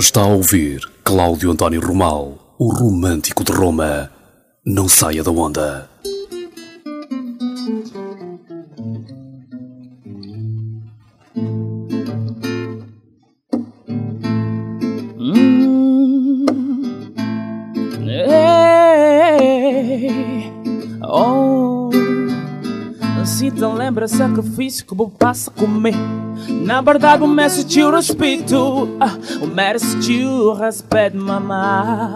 Está a ouvir Cláudio António Romal, o romântico de Roma. Não saia da onda. Se te lembra sacrifício que vou passa a comer. Na verdade, o mestre te respeito, ah, o mestre te respeito, mamá.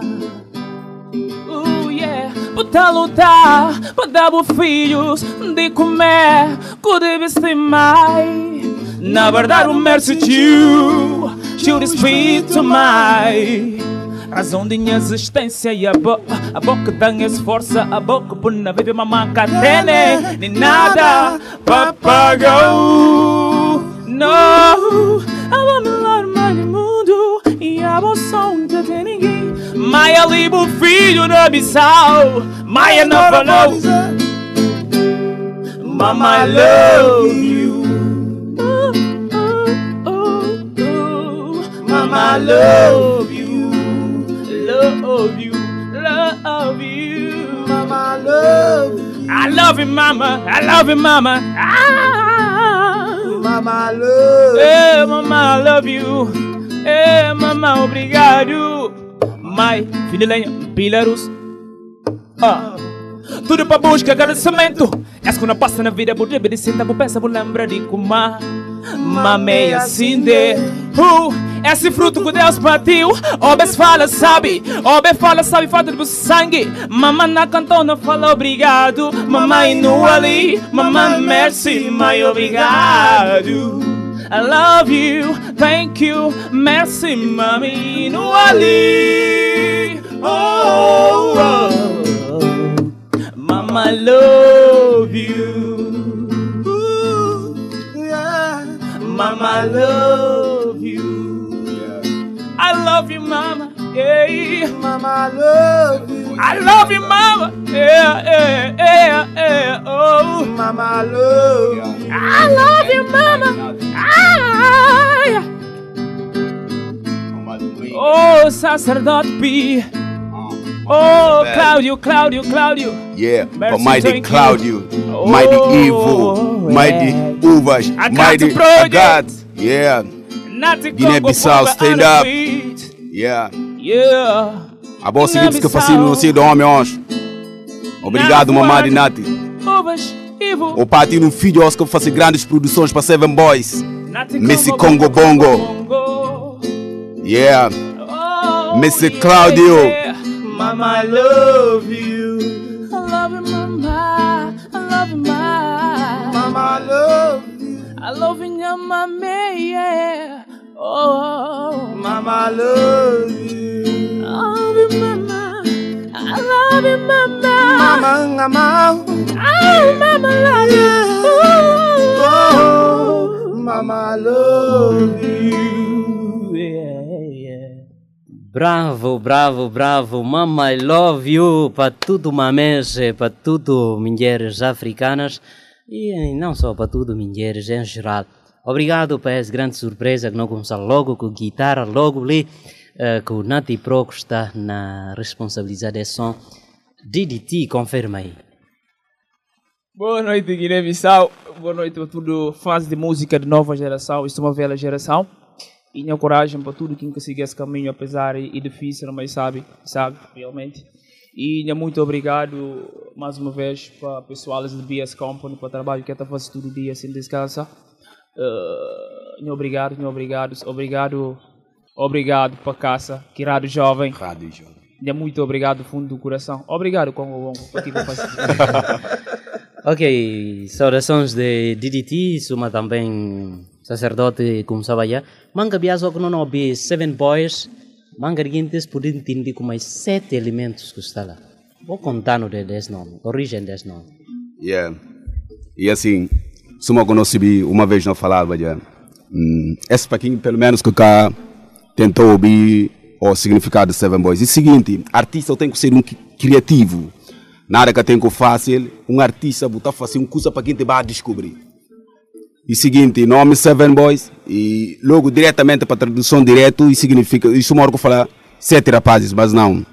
Uh, yeah. Para lutar, para dar os filhos de comer, que deve ser mais. Na verdade, o mestre te, te respeito mais. Razão de minha existência e a boca, a boca tem essa força, a boca por não viver mamãe catene, nem nada papagão. No, I want me mais no mundo e a vou som de ter ninguém. Maia liba o filho da Bissau, Maia não falou. Mama, I love you. Oh, oh, oh. Mama, I love you. Love love you, mama. I love you, mama. Ah. Mama, I love you. Hey, mama, I love you. Hey, mama, obrigado. Mãe, filha lenha, Belarus. Ah. Tudo pra busca agradecimento. Essa quando passa na vida, vou de senta, vou pensar, vou lembrar de comer. Mamei assim de. Uh, esse fruto que Deus partiu. Obes fala, sabe. Obes fala, sabe, falta do sangue. Mamãe na cantona fala obrigado. Mamãe no ali. Mamãe merci, mãe obrigado. I love you, thank you, merci, mami no ali. Oh, oh. Mama, I love you. Yeah. Mama, love. I love you, mama. Yeah. Mama, I love you. I love you, mama. Yeah, yeah, yeah, yeah. Oh, Mama, I love you. I love you, mama. Ah, yeah. Oh, sacerdote P. Oh, Claudio, Claudio, Claudio. Yeah, but mighty thank you. Claudio, Oh, mighty evil, yeah. mighty Uvas, I got mighty. Agat. Yeah, Guiné-Bissau, stand up. yeah. Yeah. A boa seguinte que eu faço no do Homem hoje. Obrigado, mamãe de Nati. O pai no filho hoje que eu faço grandes produções para Seven Boys. Missy Congo, Bongo. Yeah, Oh, Mr. yeah, Claudio. Mama, I love you. I love you, mama. I love you, mama. Mama, I love you. I love you, your mama, yeah. Oh, Mama, I love you. I love you, mama. I love you, mama. Mama, mama. Oh, mama, love you. Ooh. Oh, Mama, I love you. Yeah, yeah. Bravo, bravo, bravo. Mama, I love you para tudo mamães, para tudo mulheres africanas e não só para tudo mulheres em geral. Obrigado por essa grande surpresa que não começar logo com guitarra, logo ali, eh, que o Nati Pro que está na responsabilidade de som. DDT, confirma aí. Boa noite, Guiné-Bissau. Boa noite para tudo fãs de música de nova geração. Isto é uma velha geração. E minha coragem para tudo quem conseguir esse caminho, apesar e difícil, mas sabe, sabe, realmente. E muito obrigado mais uma vez para o pessoal de BS Company, para o trabalho que está fazendo todo dia sem descanso. Uh, obrigado, minha obrigado, obrigado, obrigado para caça, que rádio jovem. Rádio Jovem. Muito obrigado do fundo do coração. Obrigado, Congo Bongo, por faço. Ok, saudações de DDT, suma também sacerdote como já. Manga biasa que não ouvi Seven Boys, manga guintes podem entender com mais sete elementos que está lá. Vou contar no de desse nome, origem desse nome. Yeah. E assim, suma recebi uma vez não falava já. Hum, esse paquinho, pelo menos que cá tentou ouvir o significado de Seven Boys. E seguinte, artista tem que ser um cri- criativo. Nada que tem que fácil, um artista botar fazer um coisa para quem te vai descobrir. E seguinte, nome Seven Boys, e logo diretamente para tradução direto, e significa, isso morgo falar sete rapazes, mas não.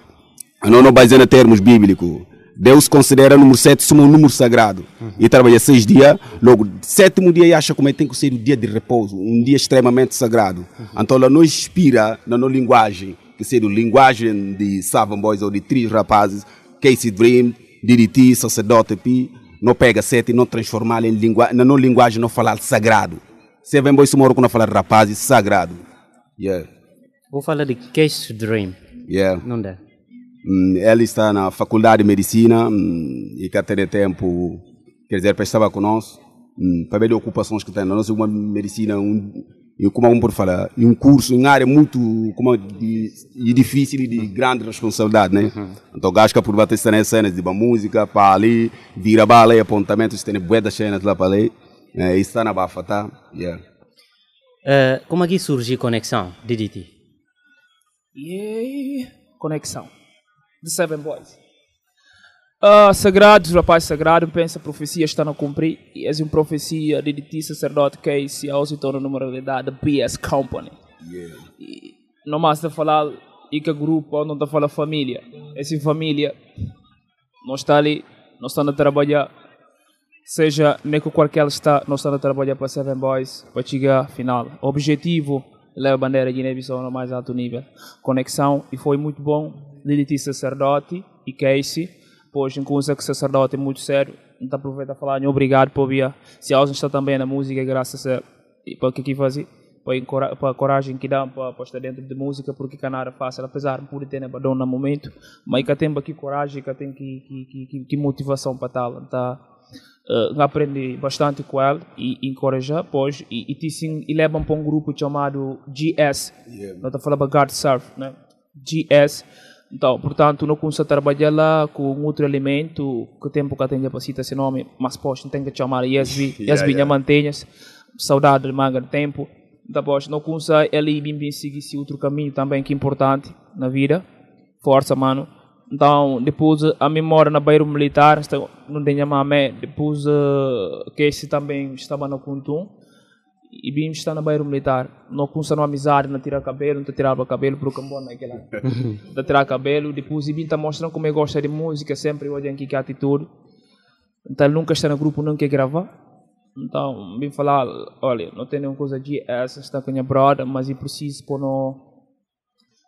Não, não baseando termos bíblicos. Deus considera o número 7 como um número sagrado. E trabalha seis dias, logo, sétimo dia e acha como é que tem que ser o dia de repouso, um dia extremamente sagrado. Então ela não inspira na nossa linguagem, que seja a linguagem de Seven Boys ou de três rapazes, Casey Dream, DDT, Sacerdote P, não pega sete e não transformar em linguagem, na nossa linguagem não falar sagrado. Seven Boys mora quando falar rapazes sagrado. Yeah, Vou falar de Case Dream. yeah. Não dá. Hum, ela está na faculdade de medicina hum, e que tem tempo, quer dizer, para estar conosco, hum, para ver as ocupações que tem. Nós uma medicina, um, e como vamos por falar, um curso em área muito como de, de difícil e de grande responsabilidade, né? Então, gasca por bater cenas, cenas de uma música, para ali, vira bala e apontamentos, tem bué das cenas lá para ali. É, isso está na bafa, tá? Yeah. Uh, como aqui surgiu Conexão, DDT? E conexão. The Seven Boys. Ah, sagrados, rapaz sagrado, pensa a profecia está a cumprir. E é uma profecia de ti, sacerdote, que é se ao se torna numa realidade, BS Company. E não mais está a falar e que grupo, não está a falar família. Essa família, nós está ali, nós estamos a trabalhar. Seja nem que qualquer está, nós estamos a trabalhar para Seven Boys, para chegar à final. O objetivo leva a bandeira de Guiné-Bissau no mais alto nível. Conexão, e foi muito bom. Lilith Sacerdote e Casey, pois em coisa que sacerdote é muito sério. Então aproveita a falar, obrigado por vir. Se a está também na música, graças a e para o que aqui fazer, para, para a coragem que dá para, para estar dentro de música, porque é fácil, apesar de poder ter badão no momento, mas que tem aqui coragem, que tem que, que, que, que, motivação para tal. Então, uh, aprendi bastante com ele e encorajar, pois, e, e, te sim, e levam para um grupo chamado GS, não estou falando para God Surf, né? GS. Então, portanto, não consigo trabalhar lá com outro elemento que tempo que tem para citar esse nome, mas pois, tem que chamar ESB, Yeah, ESB yeah. mantenhas, saudade de manga de tempo. Então, pois, não consigo ele bem bem seguir esse outro caminho também que é importante na vida, força, mano. Então, depois a memória na beira militar, esta- não tem mamé, depois uh, que esse também estava no Kuntum, e bem está na beira militar, não consta uma amizade, não tirar cabelo, não tirava cabelo, porque é bom naquela, não tirar cabelo, depois e bem está mostrando como eu gosto de música, sempre eu tenho que atitude, então nunca está no grupo, não quer gravar, então, bem falar, olha, não tem nenhuma coisa de essa, está com a minha brother, mas eu preciso para não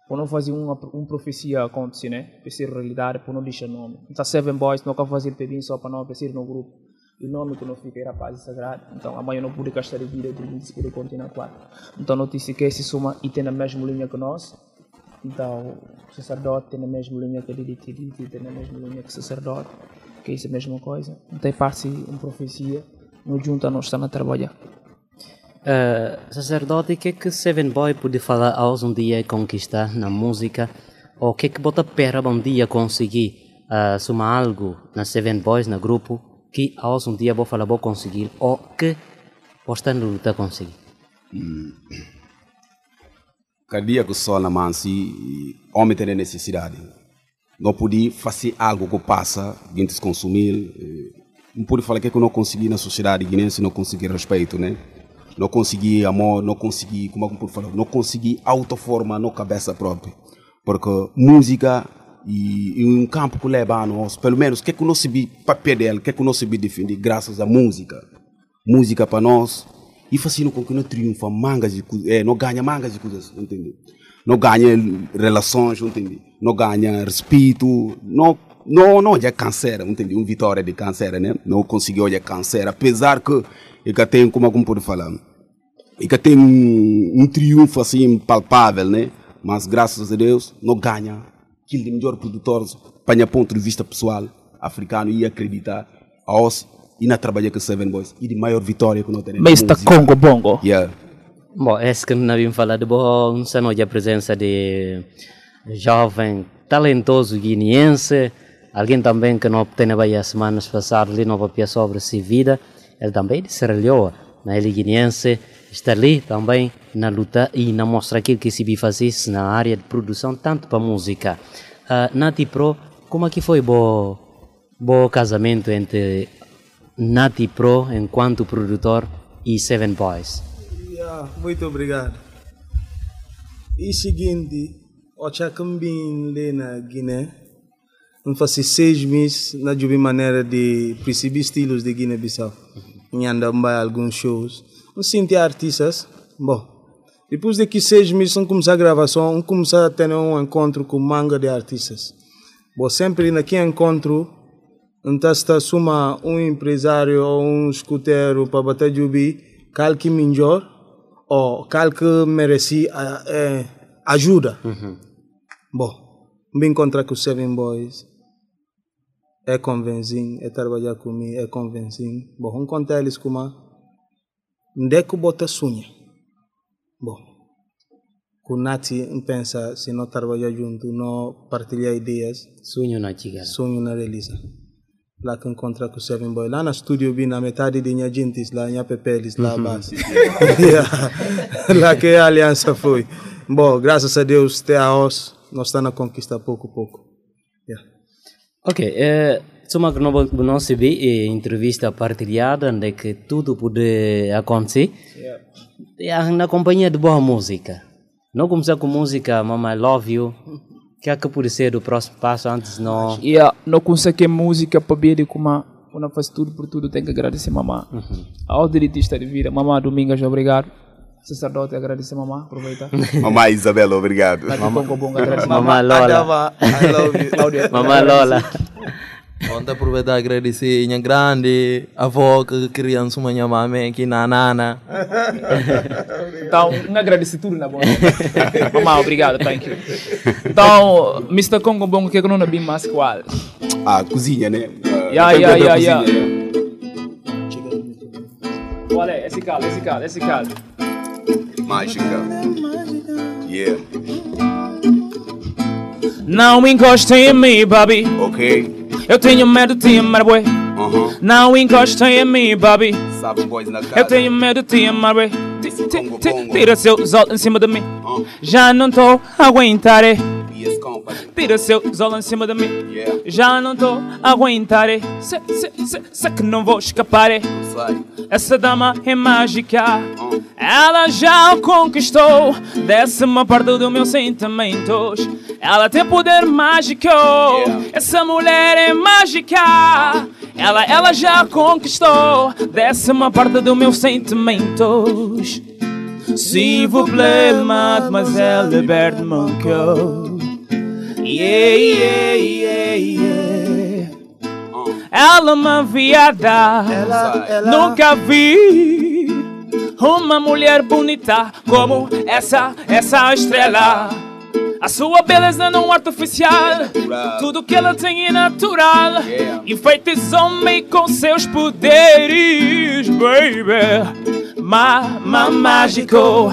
por não fazer uma, uma profecia acontecer, né? Para ser realidade, por não deixar nome. Então, Seven Boys, não quer fazer pedido só para não aparecer no grupo. Nome que não fica era paz e sagrado. Então, amanhã não pude gastar de vida, de se poder continuar claro. Então, notícia que esse suma e tem a mesma linha que nós. Então, o sacerdote tem a mesma linha que ele tem a mesma linha que o sacerdote. Que é isso a mesma coisa. Não tem parte uma profecia. Não junta, nós estamos a trabalhar. Uh, sacerdote, o que é que Seven Boy pode falar aos um dia conquistar na música? Ou o que é que bota pera um dia conseguir uh, sumar algo na Seven Boys, no grupo, que aos um dia vou falar vou conseguir, ou que posta no luta conseguir? Cada dia que sol na se homem tem necessidade. Não podia fazer algo que passa, gente consumir. eh, Não pode falar que eu não consegui na sociedade guinense, não consegui respeito, né? Não consegui amor, não consegui, como é que eu falar? Não consegui autoforma na cabeça própria. Porque música e, e um campo que leva a nós, pelo menos, o que é que eu não sabia papel dela, o que é que eu não sabia defender, graças à música. Música para nós, e fazendo com que não triunfa mangas de é, não ganha mangas de coisas, entende? Não ganha relações, entende? Não ganha respeito, não não não é câncer, entende? Um vitória de câncer, né? Não conseguiu é câncer, apesar que ele tem como como pode falar, ele tem um, um triunfo assim palpável, né? Mas graças a Deus não ganha aquele de melhor produtor para ponto de vista pessoal africano e acreditar aos e na trabalhar com Seven Boys e de maior vitória que nós temos. Mr. Congo Bongo. Yeah. Bom, esse que não havíamos falado, bom, se não a presença de jovem, talentoso guineense, alguém também que não tem aí as semanas passadas ali, não vai sobre si vida, ele também de Serra Leoa, na ele guineense, está ali também na luta e na mostra aquilo que se fazer na área de produção, tanto para música. Uh, Nati Pro, como é que foi o bo casamento entre Nati Pro enquanto produtor e Seven Boys. Yeah, muito obrigado. E seguinte, o Chacambin lá na Guiné, não faz seis meses na de maneira de perceber estilos de Guiné-Bissau. Em andar alguns shows. Não senti artistas. Bom, depois de que seis meses não começar a gravação, não começar a ter um encontro com manga de artistas. Bom, sempre naquele encontro, então está suma um empresário ou um escuteiro para bater de ubi, cal que melhor ou cal que merece eh, ajuda. Bom, me encontrar com os Seven Boys é convencing, é trabalhar comigo, é convencing. Bom, vamos contar eles como onde é que bota sonha. Bom, com Nati pensa se não trabalhar junto, não partilhar ideias, Sonho na chigara. sonho na realiza. Lá que encontra com o Seven Boy. Lá na estúdio, vi na metade de minha gente, lá minha pepeles, lá abaixo. Yeah. lá que a aliança foi. Bom, graças a Deus, até a nós, nós estamos a conquistar pouco a pouco. Ok, eh, soma que não, não se vê eh, entrevista partilhada onde que tudo pode acontecer. Yeah. Na companhia de boa música. Não começar com música Mama I Love You. Que é que pode ser o próximo passo antes não... Yeah, não consegui música para ver como quando faz tudo por tudo, tem que agradecer mamá. Ao direitista de vida, mamá Domingas, obrigado. Sacerdote, agradecer mamá, aproveita. Mamãe Isabela, obrigado. Bom, agradecer Mamá Lola. Mamá Lola. Onde aproveitar e agradecer minha grande avó que criança uma minha mãe aqui na Nana. Então, um agradecido tudo na boa. mamá, obrigado, thank you. Então, Mr. Congo Bongo, que eu não bem mais qual. Ah, cozinha, né? Ah, Yeah, yeah, que yeah, cozinha, yeah. né? Qual é? Esse cara, esse cara, esse cara. Mágica. Yeah. Não encostem em mim, baby. Ok. Eu tenho medo de te amar, bué. Aham. Não encostem em mim, baby. Sabe boys na cara. Eu tenho medo de te amar. Tira seus olhos em cima de mim. Ah, Já não tô a aguentar, eh. Tira seus olhos em cima de mim. Yeah. Já não tô a aguentar, eh. Sei, sei, sei, sei que não vou escapar, eh. Essa dama é mágica. Ah. Ela já o conquistou. Décima parte dos meus sentimentos. Ela tem poder mágico. Essa mulher é mágica. Ela, ela já conquistou. Décima parte dos meus sentimentos. S'il vous plaît, mademoiselle Bert Monco. Yeah, yeah, yeah, yeah. Ela é uma viada. Ela, ela, Nunca vi uma mulher bonita como essa, essa estrela. A sua beleza não é artificial, tudo que ela tem é natural. Enfeitiçou-me com seus poderes, baby. Mama mágico,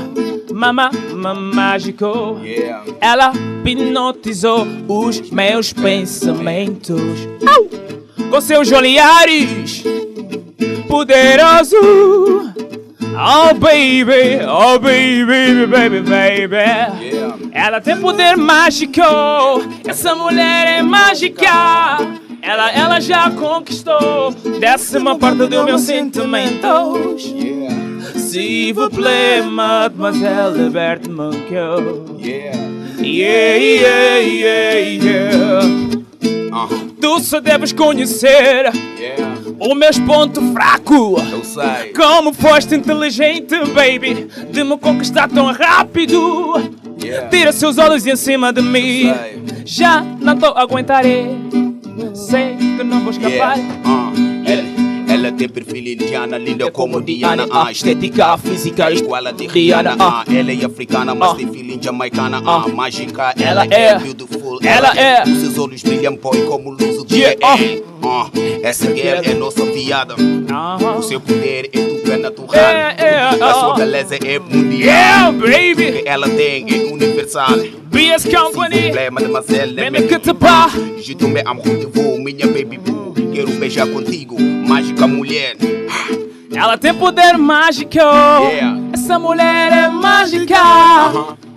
mama, mama mágico. Yeah. Ela hipnotizou os meus pensamentos Au! com seus olhares poderoso. Oh baby, oh baby, baby, baby. Yeah. Ela tem poder mágico. Essa mulher é mágica. Ela, ela já conquistou décima parte dos meus sentimentos. Yeah. S'il vous plaît, mademoiselle Bert Monco. Yeah. Yeah, yeah, yeah, yeah. Aham. Tu só deves conhecer Yeah. o meu ponto fraco. Eu sei. Como foste inteligente, baby, de me conquistar tão rápido. Yeah. Tira seus olhos em cima de mim. Já não tô a aguentar. Sei que não vou escapar. Yeah. Ah. Ela, ela tem perfil indiana, linda como Diana. Ah, estética, física, igual a de Rihanna. Ah. Ela é africana, mas Ah. tem feeling jamaicana. Ah, mágica. Ela é. é beautiful. Ela é. Os seus olhos brilham, boy, como luz do dia. Ah. É. Ah, essa girl é nossa viada. O seu poder é tu é natural. É, é, A sua beleza é mundial. Yeah, O baby. que ela tem é universal. BS Company. Problema, mademoiselle. Mesmo que te pá. Je te amour de vous, minha baby boo. Quero beijar contigo, mágica mulher. Ela tem poder mágico. Essa mulher é mágica.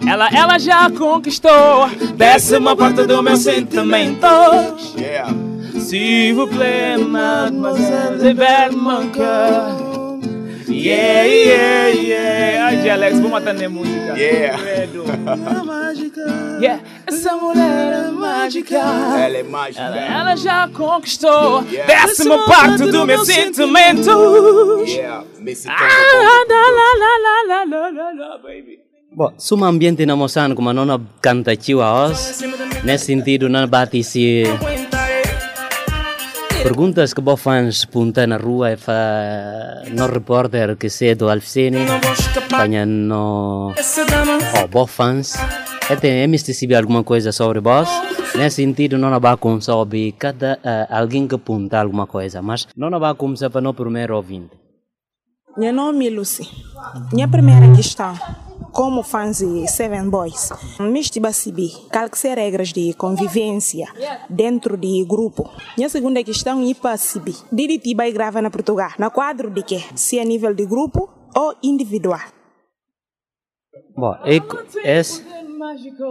Ela, ela já conquistou décima parte dos meus sentimentos. Yeah. S'il vous plaît, mademoiselle Bert Monco. Yeah, yeah, yeah. Ai, Alex, vou matar na música. Yeah. Credo. Yeah, essa mulher é mágica. Ela é mágica. Ela, ela já conquistou Yeah. décima parte do meu sentimento. Yeah, Ah, la, la, la, la, la, la, la, baby. Bom, suma ambiente na moçano como não canta tio a os, nesse sentido não bate se perguntas que bo fãs punta na rua e fa no repórter que se do Alficene, panha no oh, bo fãs, e tem é misticismo alguma coisa sobre vós, nesse sentido não vai com sobre cada eh, alguém que punta alguma coisa, mas não vai começar para no primeiro ouvinte. Meu nome é Lucy. Minha primeira questão, como fãs de Seven Boys, me estive a saber quais que são as regras de convivência dentro de grupo. Minha segunda questão é para saber, DDT vai gravar na Portugal, na quadro de quê? Se é nível de grupo ou individual? Bom, é, esse, Mágico.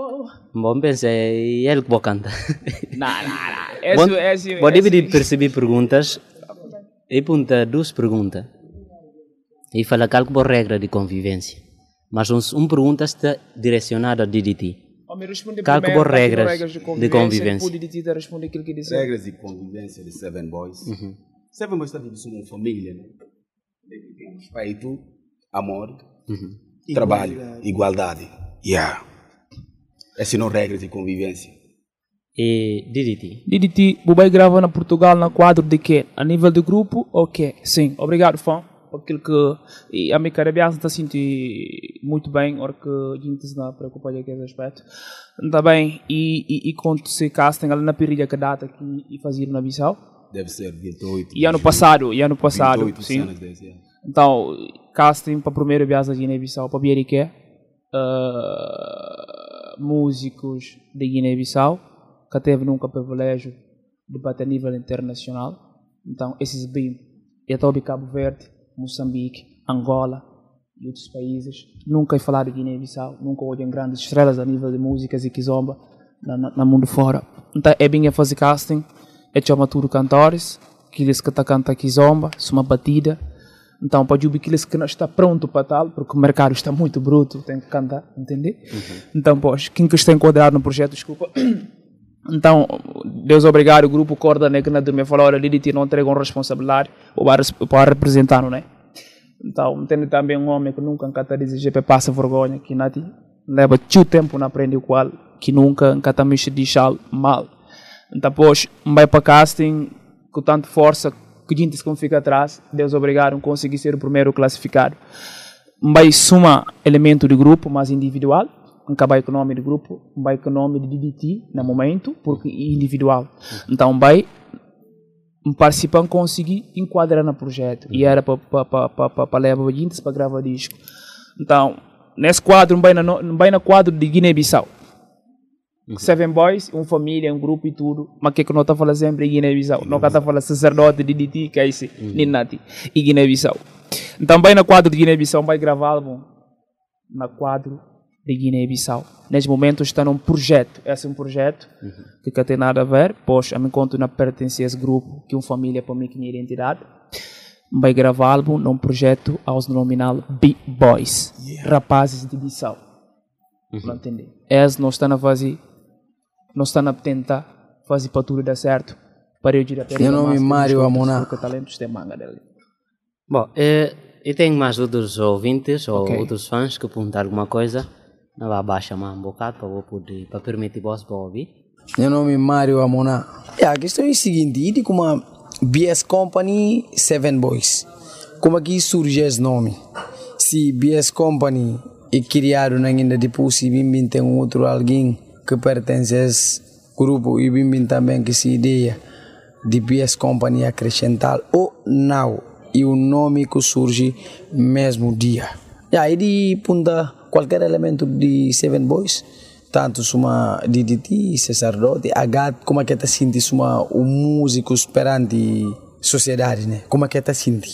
bom, pensa, é ele que vou cantar. Não, não, não. Bom, Esse, esse- dividir perceber perguntas e pergunta duas perguntas e fala qual que é a regra de convivência mas um, um pergunta está direcionada a responde primeiro, é tá aqui regras de de convivência. convivência? De te responder aquilo que disse. Regras de convivência de Seven Boys. Seven Boys está vivendo uma família, né? Respeito, amor, trabalho, igualdade. Yeah. Essas são regras de convivência. e DDT DDT, Bubai grava na Portugal na quadro de quê? A nível de grupo? Ok, sim. Obrigado, fã. Aquilo que e a minha carreira está sentindo muito bem, hora que a gente se não preocupa com esse aspecto. Está bem, e, e, e quando se casting ali na período que data que e fazia na Bissau. Deve ser 28. E ano passado, e ano passado, 28 sim. desse, yeah. Então, casting para a primeira viagem da Guiné-Bissau para Biariqué. músicos de Guiné-Bissau, que teve nunca privilégio de bater a nível internacional. Então, esses bem, e até Cabo Verde, Moçambique, Angola e outros países. Nunca falar de Guiné-Bissau, nunca olham grandes estrelas a nível de músicas e kizomba na, na, na mundo fora. Então, é bem a fazer casting, é chamar tudo cantores, aqueles que tá canta kizomba, uma batida. Então, pode ouvir aqueles que não está pronto para tal, porque o mercado está muito bruto, tem que cantar, entender? Então, pois, quem que está enquadrado no projeto, desculpa. Então, Deus obrigado, o grupo Corda que na dormia falou, olha, Lilith não entregam responsabilidade para, para representar, não é? Então, tem também um homem que nunca canta dizer GP passa vergonha, que nati leva tio tempo na aprender qual, que nunca canta mexe de chal mal. Então, pois, vai para casting com tanta força, que gente que fica atrás, Deus obrigado, consegui ser o primeiro classificado. Vai suma elemento de grupo, mas individual, acabar com o nome do grupo, vai com o nome de DDT no momento, porque é individual. Então, vai um participante conseguir enquadrar no projeto. E era para levar gente para gravar disco. Então, nesse quadro, não vai na, não vai na quadro de Guiné-Bissau. Seven Boys, uma família, um grupo e tudo, mas que que não está falando sempre Guiné-Bissau? Não está falando sacerdote de DDT, que é esse, Ninati, e Guiné-Bissau. Então, vai na quadro de Guiné-Bissau, vai gravar álbum na quadro de Guiné-Bissau. Neste momento está num projeto. Esse é um projeto que não tem nada a ver, pois a mim conto não pertence a esse grupo, que é uma família para mim que minha identidade. Vai gravar álbum num projeto aos denominado Big Boys, rapazes de Bissau. Não entender. Eles não estão a fazer, não estão a tentar fazer para tudo dar certo. Para eu direto. Meu nome é Mário Amoná. Porque talentos tem manga dele. Bom, eh, e tem mais outros ouvintes ou Ok. outros fãs que perguntar alguma coisa. Não vai baixar mais um bocado para, poder, para permitir vós para ouvir. Meu nome é Mário Amoná. É, a questão é a seguinte, e como a BS Company Seven Boys, como aqui surge esse nome? Se BS Company é criado ainda depois, se Bimbim tem outro alguém que pertence a esse grupo e Bimbim também que essa ideia de BS Company acrescentar ou não, e o nome que surge mesmo dia. E aí de punta qualquer elemento de Seven Boys, tanto suma DDT, sacerdote, agat, como é que está sentindo suma o músico perante sociedade, né? Como é que está sentindo?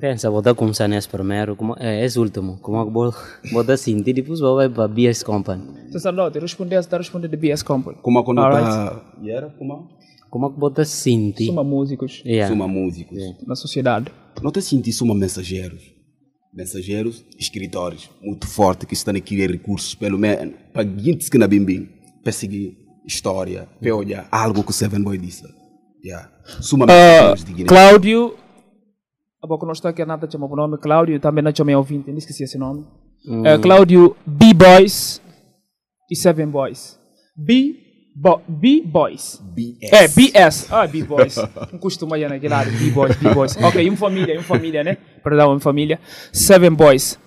Pensa, vou dar começar nesse primeiro, como, é, esse último, como é que vou, vou dar sentir, depois vou vai para BS Company. Sacerdote, responder, está respondendo de BS Company. Como a quando Alright. tá... E era como? Como é que vou dar sentir? Somos músicos Yeah. Suma músicos. na sociedade. não te sentir uma mensageiros. Mensageiros, escritores, muito forte, que estão a querer recursos, pelo menos, para gente que na bimbim, para seguir história, para olhar algo que o Seven Boy disse. Yeah. Ah, Guiné. Cláudio. A pouco não está aqui, nada chama o nome. Cláudio também não chama ouvinte, não esqueci esse nome. É, Cláudio B-Boys e Seven Boys. B. Bo, B-Boys. BS. É, BS. Ah, B-Boys. Não costuma ir naquele lado. B-Boys, B-Boys. Ok, em família, em família, né? Perdão, em família. Seven Boys.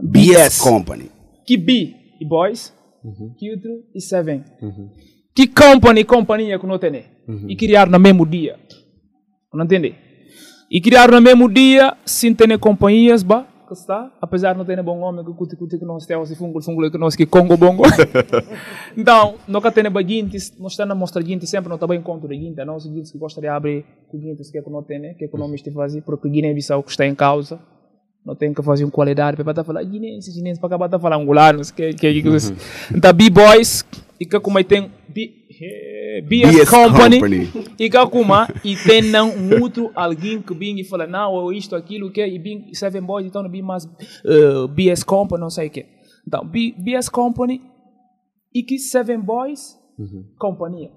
BS Company. Que B e Boys. Que outro e Seven. Que company, companhia que não tem. né? E criar no mesmo dia. Não entende? E criar no mesmo dia, sem ter companhias, ba, que está, apesar de não ter bom nome, que cuti cuti que nós temos, se fungo fungo que nós que Congo bongo. então, nunca tem baguintes, nós estamos a mostrar gente sempre, não está bem contra de gente, não, os gente que gostaria de abrir com gente que é que não tem, né, que economista fazer, porque Guiné-Bissau que está em causa, não tem que fazer uma qualidade para estar falar guinense, guinense, para acabar de falar angolanos, que que que Uhum. Então, B-Boys, e que como aí tem BS, BS Company, Company. e como e tem não um outro alguém que vem e fala, não, ou isto, aquilo, que e vem Seven Boys, então não vem mais eh, BS Company, não sei o que. Então, B, BS Company e que Seven Boys, companhia.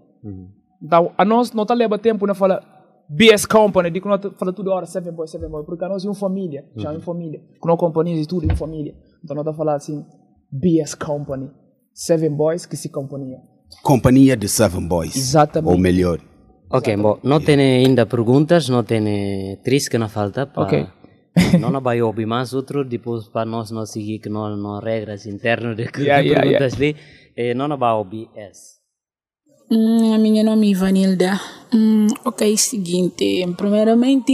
Então, a nós não está leva tempo na fala BS Company, que nós fala tudo hora Seven Boys, Seven Boys, porque a nós é uma família, já é uma família, com nós companhias e tudo, é uma família. Então, nós está falando assim, BS Company, Seven Boys, que se companhia. Companhia de Seven Boys. Exatamente. Ou melhor. Ok, bom, não tem ainda perguntas, não tem três que não falta. Para... Ok. Não vai ouvir mais outro, depois para nós não seguir que não, não regras internas de que Yeah, yeah, perguntas ali, eh, não vai ouvir essa. Hum, a minha nome é Ivanilda. Hum, ok, seguinte. Primeiramente,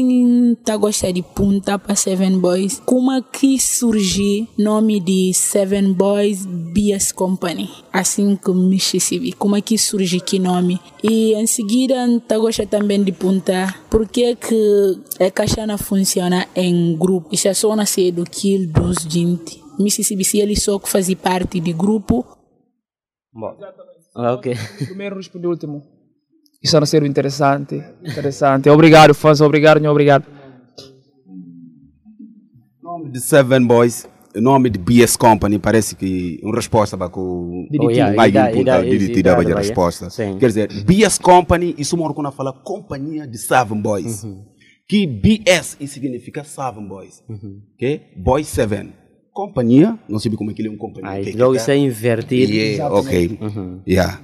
tá gostar de punta para Seven Boys. Como é que surgiu o nome de Seven Boys BS Company? Assim que esqueci. Como é que surgiu que nome? E em seguida, tá gostar também de punta. Por que que a caixa não funciona em grupo? Isso é só nascer do kill dos gente. Mississippi, se ele só fazia parte de grupo, Bom, ok. Primeiro respondi o último. Isso não ser interessante. Interessante. Obrigado, fãs. Obrigado, não obrigado. nome de Seven Boys, o nome de BS Company, parece que uma resposta para o Oh, yeah, de dava a ida- resposta. Sim. Quer dizer, BS Company, isso mora quando fala companhia de Seven Boys. Uhum. Que BS significa Seven Boys. Uhum. Boys Seven. Companhia, não sei como é que ele é uma companhia. Que que logo isso é invertido. Yeah, ok. Uhum. Yeah.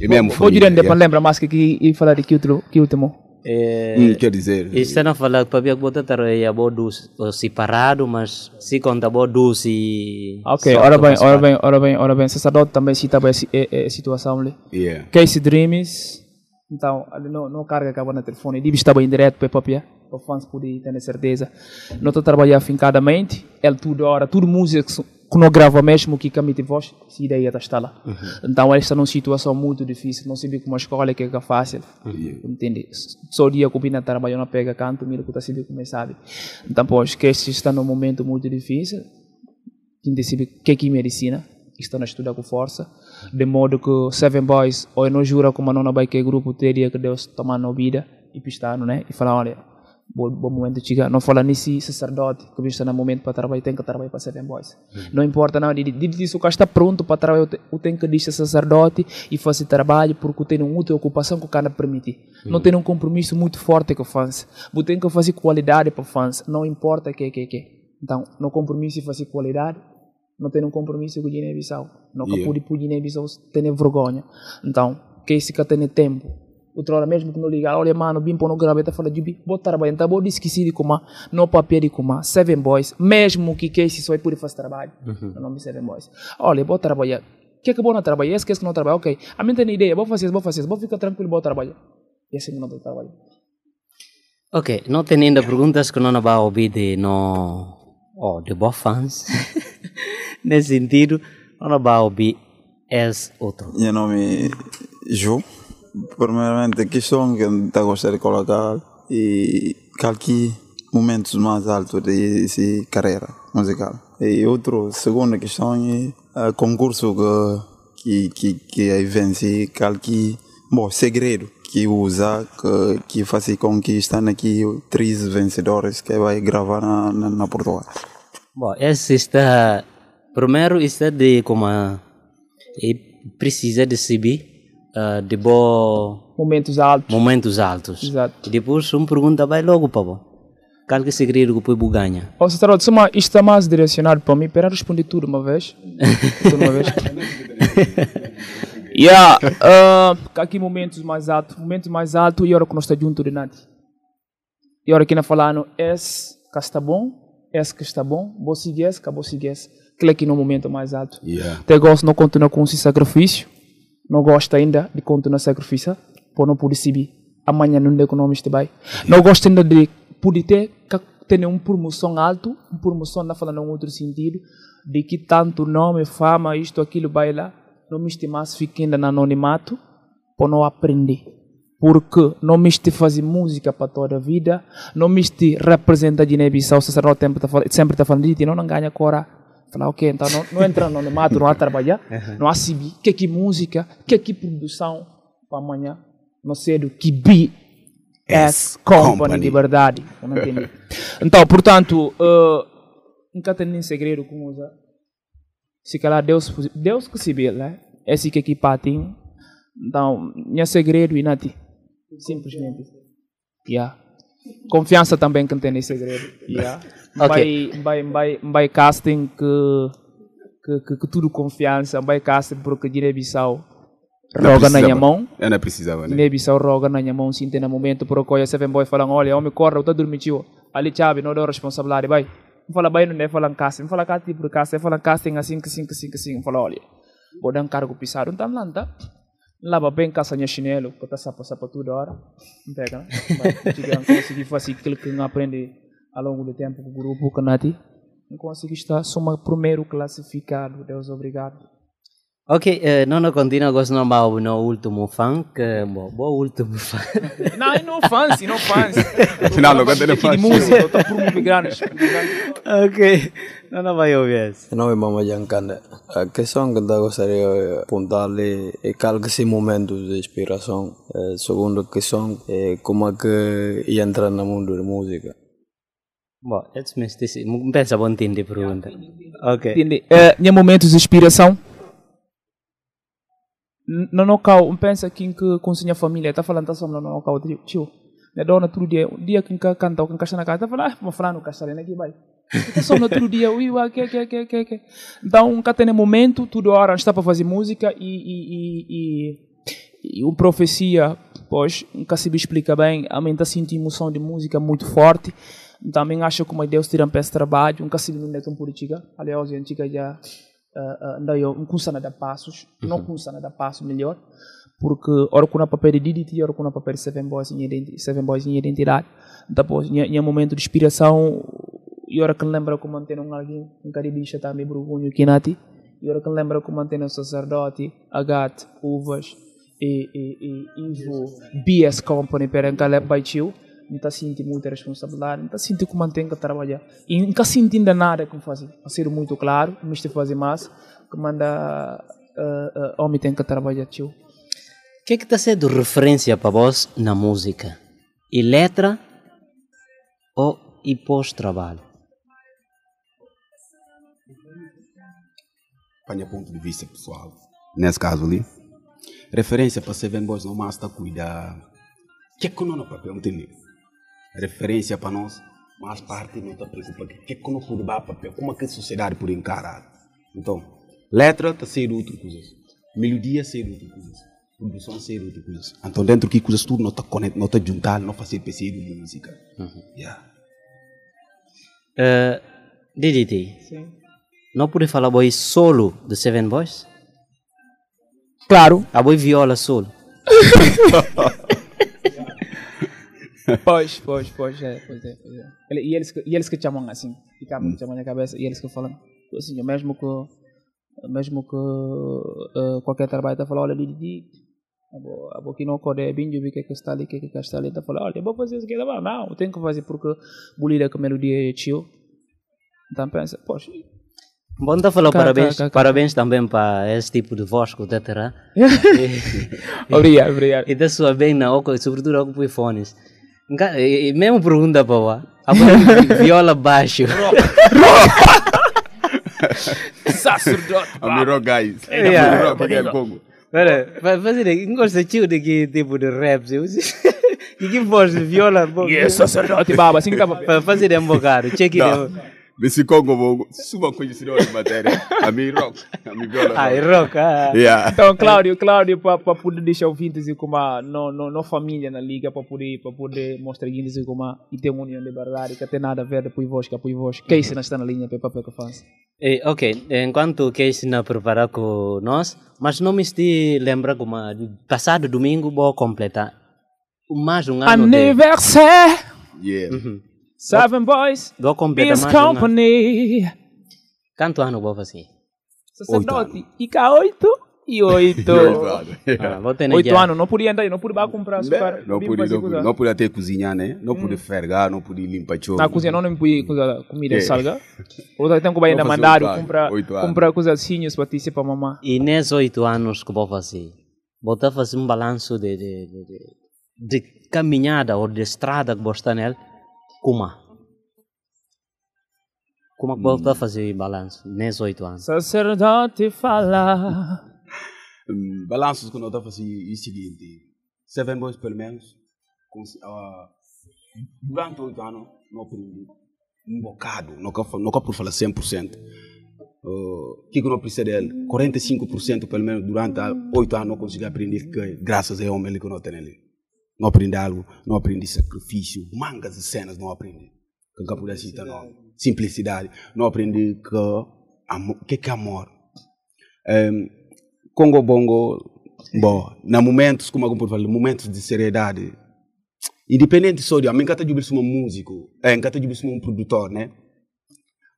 E mesmo dizer, depois yeah. lembra mais que que falar de que outro, que último. Eh, Hum, quer dizer, Isso não fala para ver que você aí dos separado, mas se conta bo dos e Ok, ora bem, ora bem, ora bem, ora bem. Sacerdote também citava essa a situação ali. yeah. Casey Dreams. Então, ali não, não carga acaba no telefone. Ele estava em direto para papia. Para os fãs poderem ter certeza. Não estou trabalhando afincadamente. Ele tudo hora, tudo música que não grava mesmo, que camite voz, se ideia está lá. Então, ele está numa situação muito difícil. Não sabe como a escola que é fácil. Entende? Só o dia que o trabalha não pega canto, mira que está sabendo como é sabe. Então, pois, que este está num momento muito difícil. Quem decide que é que medicina estão a estudar com força, de modo que Seven Boys, ou não jura como não vai que grupo teria que Deus tomar na vida e pistar, né? E falar, olha, bom, momento chegar, não fala nesse sacerdote que está no momento para trabalhar, tem que trabalhar para Seven Boys. Não importa não, ele diz o cara está pronto para trabalhar, eu tenho que deixar sacerdote e fazer trabalho porque tem uma outra ocupação que o cara permite. Não tem um compromisso muito forte com os fãs. Você tem que fazer qualidade para os fãs, não importa o que, que, que. Então, no compromisso fazer qualidade, não tem um compromisso com o Guiné-Bissau. Não Yeah. pude para o Guiné-Bissau ter vergonha. Então, que esse que tem tempo. Outra hora mesmo que não ligar, olha mano, bim para no graveta, fala de bim, vou trabalhar, então vou esquecer de comer, não papel de comer, Seven Boys, mesmo que que esse só é por fazer trabalho, no nome Seven Boys. Olha, vou trabalhar, que é que vou não trabalhar, esquece que não trabalha, ok, a mim tem ideia, vou fazer isso, vou fazer isso, vou ficar tranquilo, vou trabalhar. E assim não vou trabalhar. Ok, não tem ainda perguntas que não vai ouvir de no oh, de boa fãs. Nesse sentido, não vai ouvir esse outro. Meu nome é Ju. Primeiramente, a questão que eu gostaria de colocar e que momentos mais altos dessa carreira musical. E outro, segunda questão é o concurso que que que, aí vence, que bom, segredo que usa, que, que faz com que estão aqui três vencedores que vai gravar na, na, na Portugal. Bom, esse está. Primeiro, está de como. a- E precisa de subir ah, de bom Momentos altos. momentos altos. Exato. E depois, uma pergunta vai logo para bom. Qual que é o segredo que o povo ganha? Ó, sacerdote, isto está mais direcionado para mim. Para responder tudo uma vez. tudo uma vez. yeah, uh, aqui momentos mais altos. Momentos mais altos e a hora que nós estamos juntos de Nati. E a hora que nós falando, esse que está bom, esse que está bom, vou seguir esse, que vou seguir esse. Aquele aqui no momento mais alto. Yeah. Até gosto não continuar com esse sacrifício. Não gosto ainda de continuar sacrifício. Por não poder subir. Amanhã não economista vai. Não gosto ainda de poder ter, ter uma promoção alto. Uma promoção, não falando em outro sentido. De que tanto nome, fama, isto, aquilo, vai lá. Não me mais fica ainda no anonimato. Por não aprender. Porque não me este fazer música para toda a vida. Não me este representa Guiné-Bissau. O sacerdote sempre está está falando de não, não ganha cora. Falar, ok, então não, não entra no anonimato, não há trabalhar, não há CB, que aqui música, que aqui produção para amanhã, não sei do que B S Company, Company. de verdade. Então, portanto, uh, nunca tem nem segredo com usa. Se calhar Deus, Deus que se vê, né? Esse que aqui patinho. Então, não segredo e nada. Simplesmente. Yeah. Confiança também que não tem nem segredo. Yeah. Ok. Vai, vai, vai, vai casting que, que, que, que tudo confiança. Vai casting porque Guiné-Bissau roga na minha mão. Eu não precisava, né? Guiné-Bissau roga na minha mão, sim, tem no momento, por acolher Seven Boy falando, olha, homem, corre, eu estou dormindo, ali chave, não dou responsabilidade, vai. Não fala bem, não é falando casting, fala casting por casting, fala casting assim, assim, assim, assim, fala, olha, vou dar um cargo pisado, então lá, tá? Lava bem caça minha chinelo, que tá sapa, sapa toda hora, não pega, né? Vai, consegui fazer aquilo que não aprende ao longo do tempo com o grupo, que não consegui estar, sou o primeiro classificado, Deus obrigado. Ok, eh, não, não continua, gosto não vou no último fã, que, bom, bom último fã. Não, não fancy, não fancy. Afinal, não Aqui de fancy. música, estou por muito grandes. ok, não, não vai ouvir esse. Meu nome é Mama Jancanda. A questão que eu gostaria de apontar-lhe é qual que são momentos de inspiração. A segunda questão é como é que entra no mundo da música. Bom, me disse, pensa bom a pergunta. Ok. Entende? É, momentos de inspiração, no um pensa que que com sua família, está falando, está só no local, tio, né, dona outro dia, um dia que canta, que caixa na casa, está falando, ah, vou falar no caixa, né, que vai. Está só no outro dia, ui, ui, que, que, que, que, que. Então, cá tem um momento, tudo hora, a está para fazer música e, e, e, e, e profecia, pois, nunca se explica bem, a mim está sentindo emoção de música muito forte, também acho que uma Deus tira para esse trabalho, nunca se me tão política, aliás, a antiga já uh, eu não custa nada passos, não custa nada passos melhor, porque hora que na papel de DDT, hora que na papel de Seven Boys em identi- Seven Boys em identidade, depois em, em momento de inspiração, e hora que lembra como mantém um alguém, um caribicha também burgunho que nati, e hora que lembra como mantém um sacerdote, agat, uvas, e, e, e Ivo, BS Company, para Caleb Baitiu, não está sentindo muita responsabilidade, não está sentindo como mantém que trabalhar. E não está sentindo nada como fazer. A ser muito claro, mas que fazer mais, que manda uh, uh, homem tem que trabalhar, tio. O que é que está sendo referência para vós na música? E letra ou e pós-trabalho? Para meu ponto de vista pessoal, nesse caso ali, referência para Seven Boys não basta cuidar. O que é que não no papel, entendeu? Referência para nós, mais parte não está preocupada. O que é que dar papel? Como é que a sociedade pode encarar? Então, letra está sendo outra coisa. Melodia ser outra coisa. Produção ser outra coisa. Então, dentro que coisas tudo não está conectado, não está juntado, não fazer PC de música. Yeah. Uh, DDT, Sim. não pode falar boi solo de Seven Boys? Claro. A boi viola solo. Pois, pois, pois, é, pois é, pois é. Ele- E eles, que- e eles que chamam assim, ficam hum. chamam na cabeça, e eles que falam, assim, mesmo que, mesmo que uh, qualquer trabalho está falando, olha, Didi, a que não code bem, eu vi que que está ali, que que está ali, está falando, olha, eu vou fazer isso aqui, não, não, eu tenho que fazer porque bolida com melodia é tio. Então pensa, poxa, Bom, tá falando Cá, parabéns, cá, cá, cá. parabéns também para esse tipo de voz que você terá. Obrigado, obrigado. E da sua bem na oco, sobretudo oco por fones. Nca- e- e Mesmo pergunta para lá. Agora viola baixo. Sacerdote. Amiro guys. Amiro porque é Congo. Pera, vai fazer, não gosta tio de que tipo de raps. eu- E que voz de viola? Yes, sacerdote, baba. Assim que tava. Fazer um bocado, check it out. Nesse Congo, vou suba conhecedor de matéria. Amiro rock. Amiro viola. Ah, e rock, ah. Yeah. Então, Cláudio, Cláudio, para poder deixar ouvintes e como a não, não, não família na liga, para poder, para poder mostrar eles e como a e ter uma união de verdade, que tem nada a ver depois vos, que apoio vos. Que isso não está na linha, para papel que faz. Eh, ok, enquanto o Casey não preparar com nós, mas não me estou lembra como a- passado domingo vou completar mais um ano de... Aniversário! Yeah. Seven Boys, Beans um. Company. Quanto ano vou fazer? Sacerdote, e cá oito e oito. Ah, vou ter Oito já. anos, não podia andar, não podia comprar açúcar. Não fazer não não pude até cozinhar, né? Não pude fergar, não pude limpar chão. Na cozinha não me podia coisa, comida É. salga. Outra tem que ainda mandar, comprar, comprar coisas assim para ti, para mamãe. E nesses oito anos que vou fazer, vou estar fazer um balanço de, de, de, de, de caminhada ou de estrada que vou estar nele, como? Como que vou estar fazer balanço nesses oito anos? Sacerdote fala. Hum, balanços que estamos fazendo é o seguinte: Seven Boys, pelo menos, cons- ah, durante oito anos, não aprendi um bocado, não quero por falar 100%. O que que não precisa dele? 45% pelo menos durante a oito anos não consegui aprender que graças a homem que não tem ali. Não aprendi algo, não aprendi sacrifício, mangas e cenas não aprendi. Que eu citar não. Simplicidade, não aprendi que amo- que que é amor. Em, Congo Bongo, bom, na momentos, como eu falar, momentos de seriedade, independente só de, a mim cata jubir suma músico, é, cata jubir suma um produtor, né?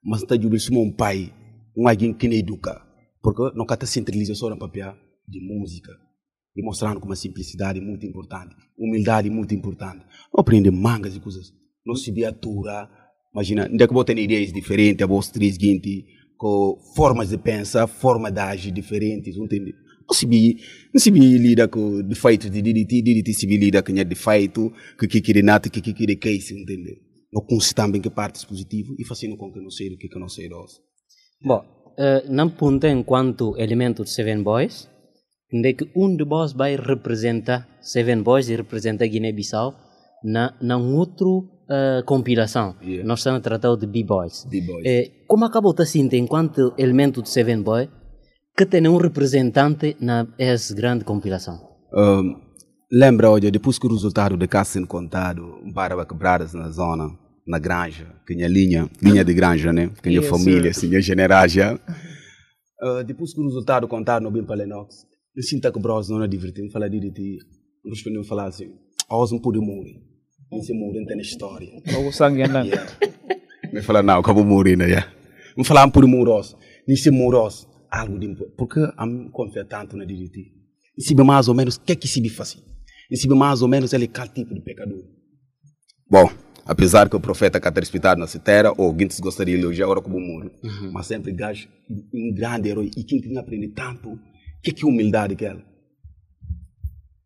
Mas tá jubir suma um pai, um alguém que не educa, porque não cata centraliza só no papel de música, e mostrando como a simplicidade é muito importante, humildade é muito importante. Não aprende mangas e coisas, não se atura, imagina, onde é que vou ter ideias diferentes, a voz três gente, com formas de pensar, formas de agir diferentes, entende? Não se bi, não se bi lida com defeitos de DDT, DDT se bi lida com defeito, que que quer nada, que que quer case, entende? Não consigo também que partes positivo e fazendo com que não sei o que que não sei nós. Bom, eh, não ponta enquanto elemento de Seven Boys, onde é que um de vós vai representar Seven Boys e representa Guiné-Bissau na, na outro eh, compilação. Yeah. Nós estamos a tratar de B-Boys. B-Boys. Eh, como acabou de assim, enquanto elemento de Seven Boy, que tem um representante na essa grande compilação? Um, lembra hoje, depois que o resultado de casa sendo contado, para quebradas na zona, na granja, que tinha linha, linha de granja, né? Que tinha Yes, família, assim, tinha generagem. Uh, depois que o resultado contado no bem para Lenox, eu sinto que bros não é divertido, falar de ti, não respondeu falar assim, a não pode morrer, não se morrer tem história. O sangue andando. Me fala, não, acabou morrendo, já. Me falar por moros, nem se moros, algo de importante, porque a mim confia tanto na DDT. E se mais ou menos, o que é que se faz? E se mais ou menos ele é qual tipo de pecador? Bom, apesar que o profeta que respeitado na terra, ou alguém se gostaria de elogiar agora como morre, mas sempre gajo, um grande herói, e quem tem aprender tanto, o que é que é humildade que é?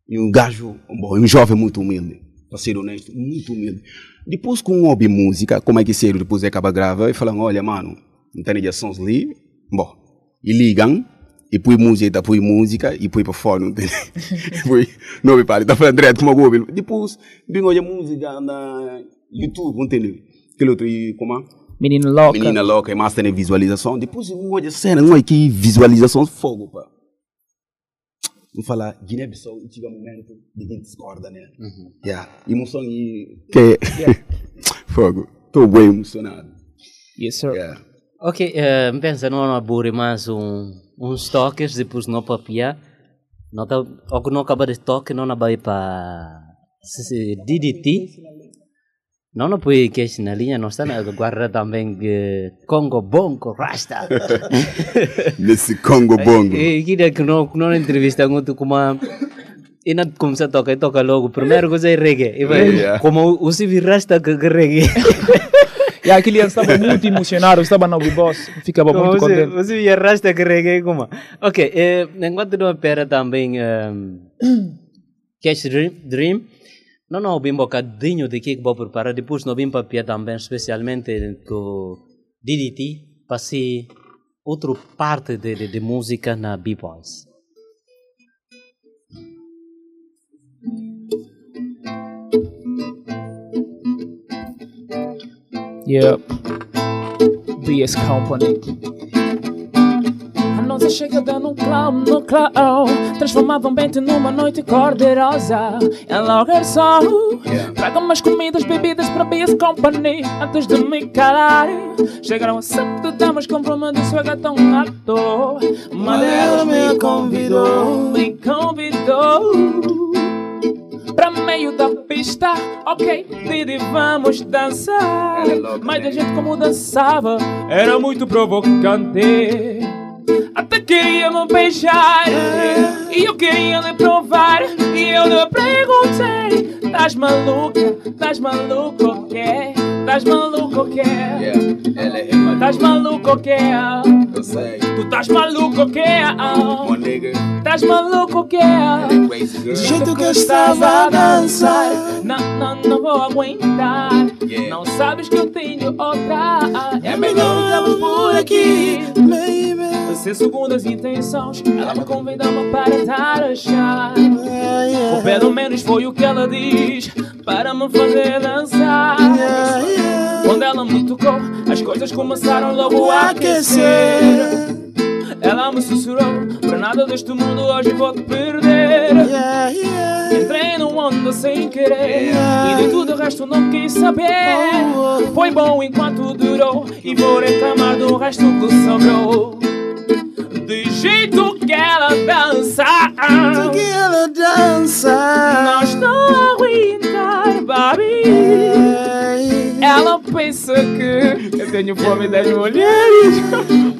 E um gajo, bom, um jovem muito humilde, para ser honesto, muito humilde. Depois com um ouve música, como é que ser, depois acaba grava e falam, olha mano, não tem ligações ali, bom, e ligam, e põe música, põe música, e põe para fora, não tem? Põe, não me pare, tá falando direto como eu ouvi. Depois, vem olha música na YouTube, não tem? Aquele outro, e como é? Menino louca. Menina louca, e mais tem visualização. Depois, olha cena, um aqui, visualização, fogo, pá. Vou falar, Guiné-Bissau, e tive um momento de quem discorda, né? Yeah. Emoção e... Que... fogo. Estou bem emocionado. Yes, sir. Yeah. Ok, eh, pensa não aburre mais um, uns toques, depois não papiar. Não tá, o que não acaba de toque, não vai para DDT. Não, não põe que na linha, não está na guarda também de Congo Bongo Rasta. Nesse Congo Bongo. E queria que não, que não entrevista muito como a... E não começa a tocar, toca logo. Primeiro coisa é reggae. E vai, Yeah. como o Civi Rasta que, que reggae. E aquele ano estava muito emocionado, estava no boss, ficava muito você, contente. você me arrasta que reguei como. Ok, eh, enquanto não espera também um, Cash Dream, Dream não bem um bocadinho de que vou preparar depois não bem papel também especialmente com DDT para ser outra parte de, de, de música na B-Boys. Yep. BS Company. A nossa chegada no clown, no clown. Transformava um bente numa noite cor-de-rosa. Ela garçom Traga umas comidas, bebidas para BS Company. Antes de me calar Chegaram a sete damas com broma de suega tão alto Uma delas me convidou Me convidou. Pra meio da pista, ok, Didi, vamos dançar. Mas a gente como dançava era muito provocante. Até queria me beijar e eu queria lhe provar. E eu lhe perguntei: Tás maluca? Tás maluco o quê? Tás maluco o quê? Ela é rima, Tás maluco o quê? eu sei. Tu estás maluco o quê? Estás maluco o quê? crazy girl. Do jeito que eu estava a dançar Não, não, não vou aguentar Não sabes que eu tenho outra É melhor ficamos por aqui Sem segundas intenções Ela me convidou-me para estar a chá Ou pelo menos foi o que ela diz Para me fazer dançar. Quando ela me tocou As coisas começaram logo a aquecer. ela me sussurrou Para nada deste mundo hoje vou te perder Entrei no onda sem querer E de tudo o resto não quis saber. Foi bom enquanto durou E vou reclamar do resto que sobrou De jeito que ela dança. Do que ela dança. Não estou a aguentar, baby Ela pensa que eu tenho fome das mulheres.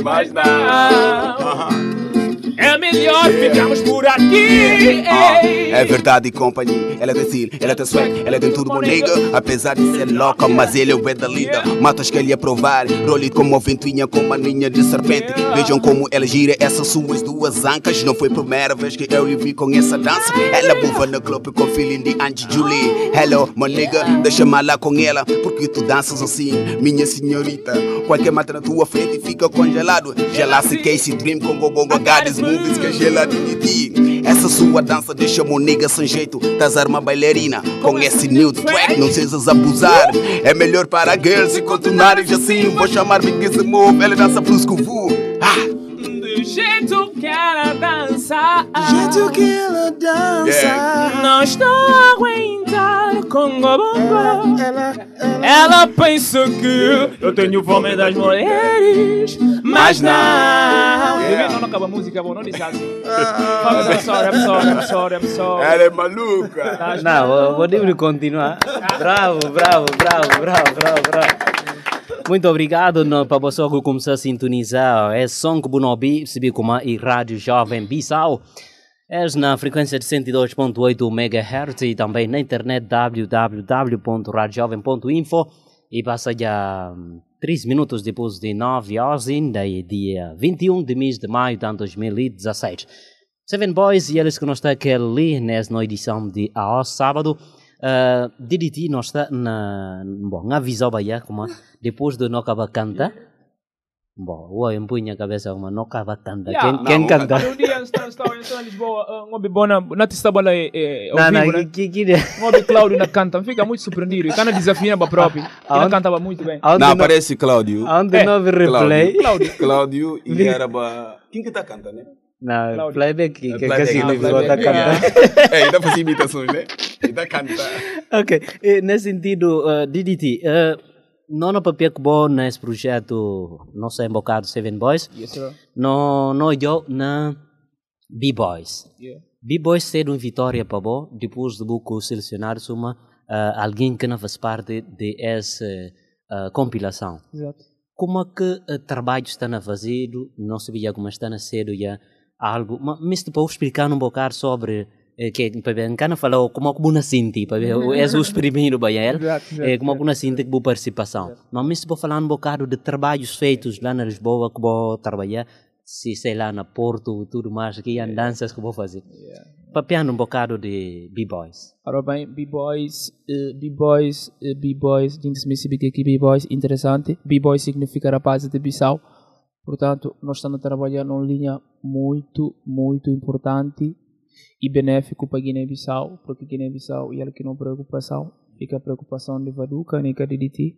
Mas não É melhor ficarmos por aqui É verdade, companhia. Ela tem estilo, ela tem swag, ela tem tudo, mon nigga. Apesar de ser louca, mas ele é o da linda. Matas que ele ia provar, role como uma ventoinha com uma ninha de serpente. Vejam como ela gira essas suas duas ancas. Não foi a primeira vez que eu lhe vi com essa dança. Ela buva no clube com feeling de Angie Julie. Hello, mon nigga, deixa-me lá com ela, porque tu danças assim, minha senhorita. Qualquer mata na tua frente fica congelado. Gelasse Casey Dream com Gogongo Gades Que é de ti. Essa sua dança deixa mo nigga sem jeito. Tás arma bailarina com esse new track, não sejas abusar. É melhor para girls e continuares assim. Vou chamar Big Gizzy Move, ela dança plus que. Ah, Do jeito que ela dança Do jeito que ela dança. Não estou a aguentar Congo bongo Ela pensa que Eu tenho fome das mulheres Mas não. Devia não acaba a música, bom, não diz assim. Vamos, I'm sorry, I'm sorry, I'm sorry, I'm sorry. Ela é maluca. Não, podemos continuar. Bravo, bravo, bravo, bravo, bravo, bravo. Muito obrigado no, para você que começou a sintonizar. É som Bonobi, se como e Rádio Jovem Bissau. É na frequência de 102.8 MHz e também na internet www.radiojovem.info e passa já 3 minutos depois de 9 horas, ainda é dia 21 de mês de maio de 2016. Seven Boys e eles que nós está aqui nessa edição de ao sábado. Uh, DDT nós está na bom na visão bahia como depois de não acabar canta bom o eu punha a cabeça como não acaba canta Yeah. quem, quem canta Um dia estou estou estou em Lisboa Uma bibona Não te estava lá eh, ao não vivo, não né? que que que Uma vez Cláudio na canta Fica muito surpreendido E cana desafia para próprio E Aonde- cantava muito bem Não, não aparece Cláudio. aonde É, não vi replay Cláudio. Cláudio e era. Quem que tá cantando, né? Não Cláudio. playback que Playback, que ah, tá playback, cantando É, ainda faz imitações, né? Ainda canta. Ok, e nesse sentido, uh, DDT, uh, não no papel que bom nesse projeto, não sei embocado Seven Boys, Yes sir não não eu na B-Boys. Yeah. B-Boys ser uma vitória para bom, depois de buco selecionar uma uh, alguém que não faz parte de essa uh, compilação. Exato Como é que o trabalho está a fazer, não sabia como está a ser já algo, mas, depois explicar um bocado sobre eh, que para ver cana falou como que buna sinti para ver é os primeiros Exato, exato, é como que buna sinti que boa participação mas mesmo vou falar um bocado de trabalhos feitos lá na Lisboa que vou trabalhar se sei lá na Porto tudo mais aqui andanças que vou fazer papiando um bocado de b-boys. Ora bem, B-Boys, eh, B-Boys, eh, B-Boys, tem-se perceber que B-Boys, interessante. B-Boys significa rapazes de Bissau. Portanto, nós estamos a trabalhar numa linha muito, muito importante e benéfico para Guiné-Bissau, porque Guiné-Bissau é que não preocupação, fica a preocupação de Vaduca, nem de DT.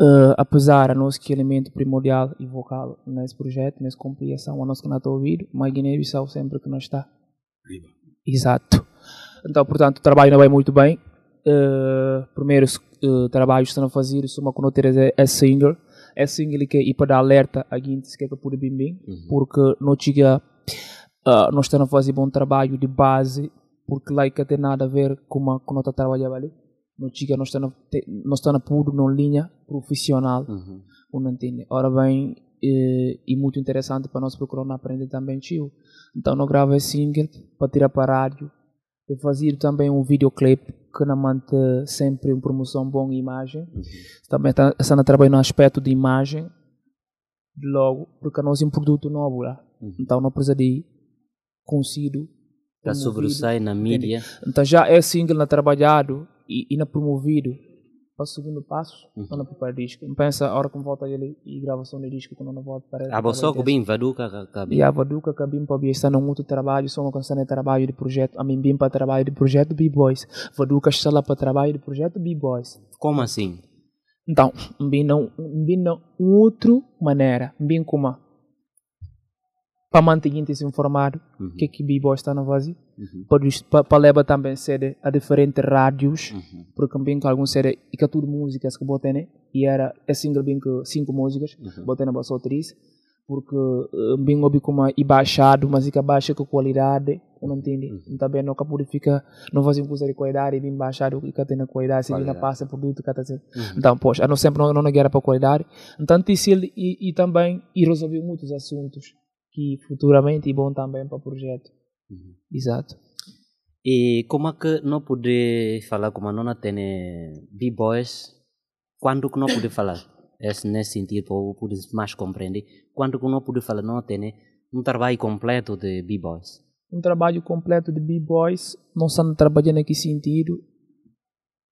Uh, apesar do nosso elemento primordial e vocal nesse projeto, nessa compreensão, a nossa que não está ouvido, mas Guiné-Bissau sempre que não está. Exato. Então, portanto, o trabalho não vai muito bem. Uh, primeiros uh, trabalhos que estão a fazer, uma quando ter é, é single. É single que é para dar alerta a gente que é por bem bem, porque não chega, uh, nós estamos a fazer bom trabalho de base, porque lá que tem nada a ver com uma com nós trabalhando ali. Não chega, nós estamos nós estamos puro numa linha profissional, não entende. Ora bem, e, e muito interessante para nós procurar aprender também tio. Então, não grava single para tirar para a rádio de fazer também um videoclipe que não mantém sempre uma promoção boa imagem. Também está, está a trabalhar no aspecto de imagem, logo, porque nós temos um produto novo lá. Então não precisa de conseguido. Já sobressai na mídia. Então já é single na trabalhado e, e na promovido para o segundo passo, uhum. não para o disco. Não pensa a hora que volta ele e gravação de disco quando não volta para Ah, você que bem vaduca cabe. E a vaduca bem para estar num outro trabalho, só uma constante trabalho de projeto, a mim bem para trabalho de projeto B-Boys. Vaduca está lá para trabalho de projeto B-Boys. Como assim? Então, bem não, bem não outra maneira, bem como para manter se informado uhum. que que B-Boy está na fazer uhum. para para levar também sede a diferentes rádios uhum. porque também que alguns sede e que tudo músicas que botei né e era é single bem que cinco músicas uhum. botei na base três porque uh, bem ouvi como e baixado mas e que baixa com qualidade não entende uhum. também não capura fica não fazem coisa de qualidade e bem baixado e que tem qualidade se não passa produto que está uhum. então poxa não sempre não não guerra para qualidade então e, e também e resolveu muitos assuntos que futuramente é bom também para o projeto. Uhum. Exato. E como é que não pode falar como não tem B-Boys? Quando que não pode falar? É nesse sentido, para poder mais compreender. Quando que não pode falar não tem um trabalho completo de B-Boys? Um trabalho completo de B-Boys, não estamos trabalhando que sentido.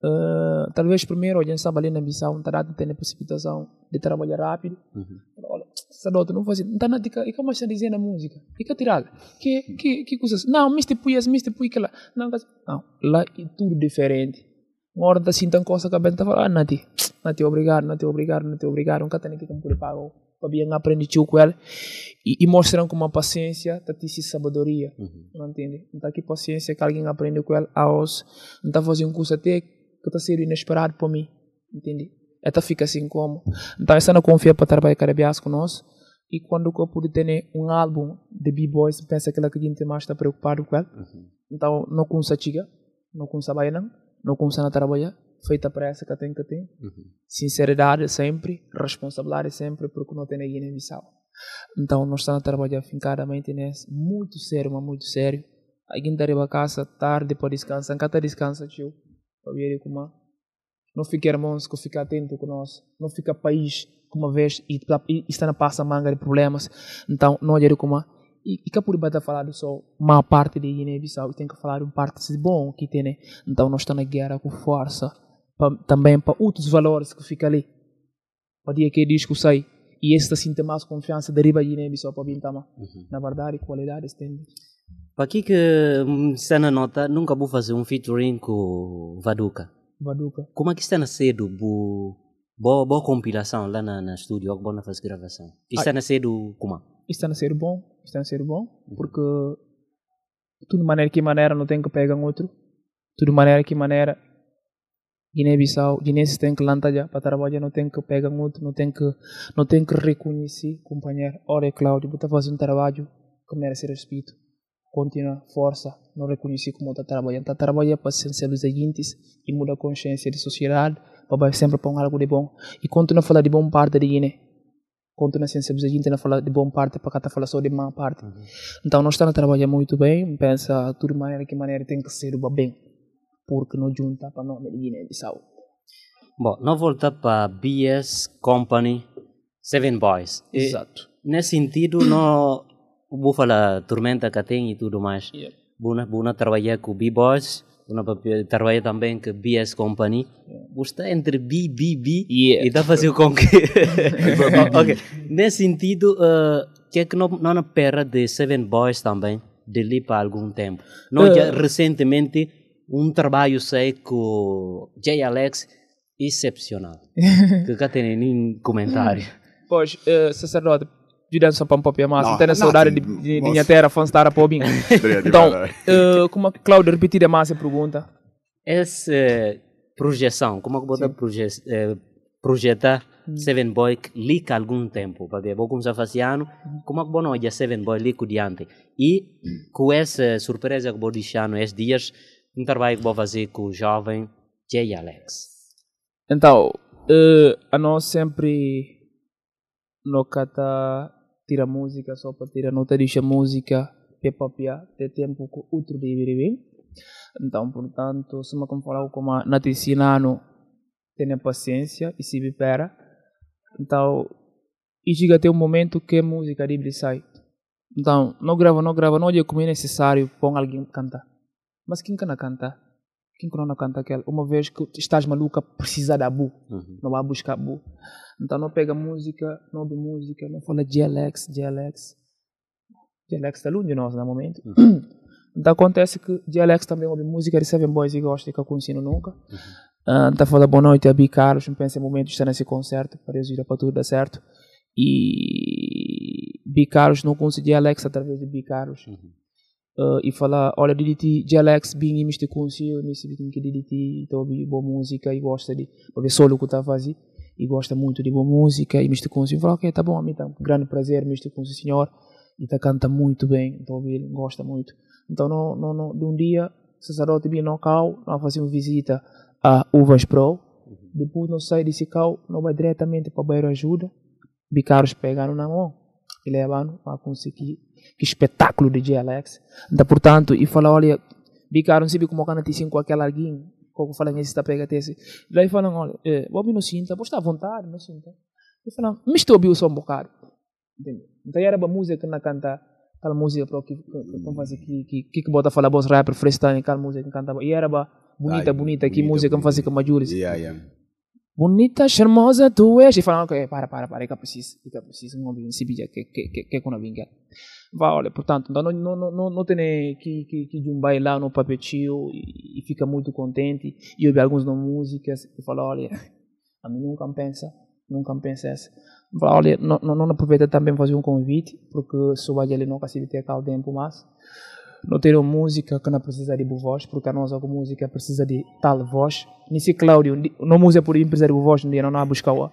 Uh, talvez primeiro a gente estava ali na missão, terá de ter a precipitação de trabalhar rápido. Uhum. Olha, sacerdote não fazia, não está na dica, e como está dizendo a música? E que tirada? Que, que, que coisas? Não, mister puias, mister pui que lá. Não, não, lá é tudo diferente. Uma hora da assim, tão coisa que a benta fala, ah, Nati, Nati, obrigado, Nati, obrigado, Nati, obrigado, nunca tem que por pago. Para bem aprender com ela e, e mostram com uma paciência, tá te sabedoria, uhum. não entende? Então aqui paciência que alguém aprende com ela, aos, não está fazendo um curso até que está sendo inesperado para mim, entende? Ela fica assim como. Então, essa não confia para trabalhar carabias nós. E quando eu pude ter um álbum de B-Boys, pensa que ela que a gente mais está preocupado com ela. Uhum. Então, não com chiga, não com baiana, não na trabalhar. Feita para essa que tem que ter. Uhum. Sinceridade sempre, responsabilidade sempre, porque não tem ninguém Bissau. Então, nós estamos a trabalhar fincadamente nesse. Muito sério, mas muito sério. Alguém está a casa tarde para descansar. Cada descansa, tio. Para ver como não fica irmãos que fica atento com nós, não fica país como uma vez e, e está na passa manga de problemas, então não olhar como e, e que por bater falar só uma parte de Guiné-Bissau, tem que falar uma parte de bom que tem, né? então nós estamos na guerra com força, pra, também para outros valores que fica ali, para dia que disco sai e esse está sinta mais confiança deriva de Guiné-Bissau para também, uhum. na verdade qualidade tem. Para aqui que você na nota, nunca vou fazer um featuring com Vaduca. Baduca. Como é que está na cedo bo boa, boa compilação lá na, na estúdio, ou boa fazer gravação? Está na cedo como? Está na cedo bom, está na cedo bom, uhum. porque tudo maneira que maneira não tem que pegar um outro, tudo maneira que maneira Guiné-Bissau, Guinéenses tem que lantar para trabalhar, não tem que pegar um outro, não tem que, não tem que reconhecer companheiro. Olha, Cláudio, você está fazendo um trabalho que merece respeito contínua força, não reconheci como está trabalhando. Está trabalhando para sensibilizar seguintes e mudar a consciência da sociedade, para sempre pôr algo de bom. E continua a falar de bom parte de Guiné. conta na ciência, a gente não fala de boa parte, para cá fala só de má parte. Então, nós estamos a trabalhar muito bem, pensa de maneira que maneira tem que ser o bem, porque não junta para nome de Guiné-Bissau. Bom, não voltar para BS Company Seven Boys. E, Exato. Nesse sentido, não vou falar tormenta que tem e tudo mais. Yeah. Buna, buna trabalhar com B-Boys, buna trabalhar também com BS Company. Você entre B, B, B Yeah. e está fazendo com que... ok. Nesse sentido, uh, que é que não, não pera de Seven Boys também, de ali para algum tempo. Nós já recentemente um trabalho sei com J. Alex excepcional. que cá tem nem comentário. Pois, uh, sacerdote, Só para um pouco mais, Não, tem saudade de, de, de minha terra, fã estar a. Obrigado, Então, uh, como a Cláudia repetir a massa pergunta? Essa eh, projeção, como é que pode proje eh, projetar Seven Boy li há algum tempo? Porque vou começar a fazer ano, como é que bom olha Seven Boy li diante? E com essa surpresa que vou deixar nos dias, um trabalho que vou fazer com o jovem J. Alex. Então, uh, a nós sempre não cata tira música só para tirar, não te deixa música para papia, ter tempo com outro de vir Então, portanto, se me como falar como na tenha paciência e se espera. Então, e chega até um momento que a música livre sai. Então, não grava, não grava, não olha como é necessário pôr alguém cantar. Mas quem canta? Quem que não canta aquela? Uma vez que estás maluca, precisa da bu. Não vai buscar bu. Então não pega música, não ouve música, não fala GLX, GLX. GLX está longe de nós no momento. Então acontece que GLX também ouve música de Seven Boys e gosta que eu conheci nunca. Ah, Então fala boa noite a Bi Carlos, não pensa em momento de estar nesse concerto, para ir para tudo dar certo. E Bi Carlos não consegui Alex através de Bi Carlos. Uh, e falar, olha, DDT, de Alex, bem, me este conselho, me se que então ouve boa música e gosta de, para ver solo que está a fazer, e gosta muito de boa música, e este conselho, fala, ok, tá bom, a mim tá um grande prazer, este conselho, senhor, e tá canta muito bem, então ele gosta muito. Então, não, não, não, de um dia, sacerdote bem no cal, nós fazemos visita a Uvas Pro, depois não sai desse cal, não vai diretamente para o bairro ajuda, bicaros pegando na mão, e levando para conseguir que espetáculo de J. Alex. Então, portanto, e fala, olha, bicaram, sabe como cana te com aquele alguém, como fala nesse está pega tesse. Daí falam, olha, eh, vou não sinta, vou estar à vontade, não sinta. E falam, me estou ouvindo só um bocado. Então, era uma música que não canta, aquela música para que, que, que, que, que, que, bota falar boss rapper, freestyle, aquela música que canta. E era ba- bonita, bonita, que música que fazia com a Jules. Yeah, yeah. Bonita, charmosa, tu és. E falam, ok, para, para, para, é que eu preciso, é que eu preciso, não ouvi, se pedi, que, que, que, que, que não vinha. Vai, olha, portanto, não, não, não, não, tem que, que, que de um baile lá no papetinho e, e fica muito contente e ouve algumas não músicas e fala, olha, a mim nunca pensa, nunca pensa essa. Fala, olha, não, não, não aproveita também fazer um convite, porque se o baile nunca se ter cá o tempo mais. Não ter uma música que não precisa de boa voz, porque a nossa música precisa de tal voz. Nesse Cláudio, não música por empresa de boa voz, não não há buscar o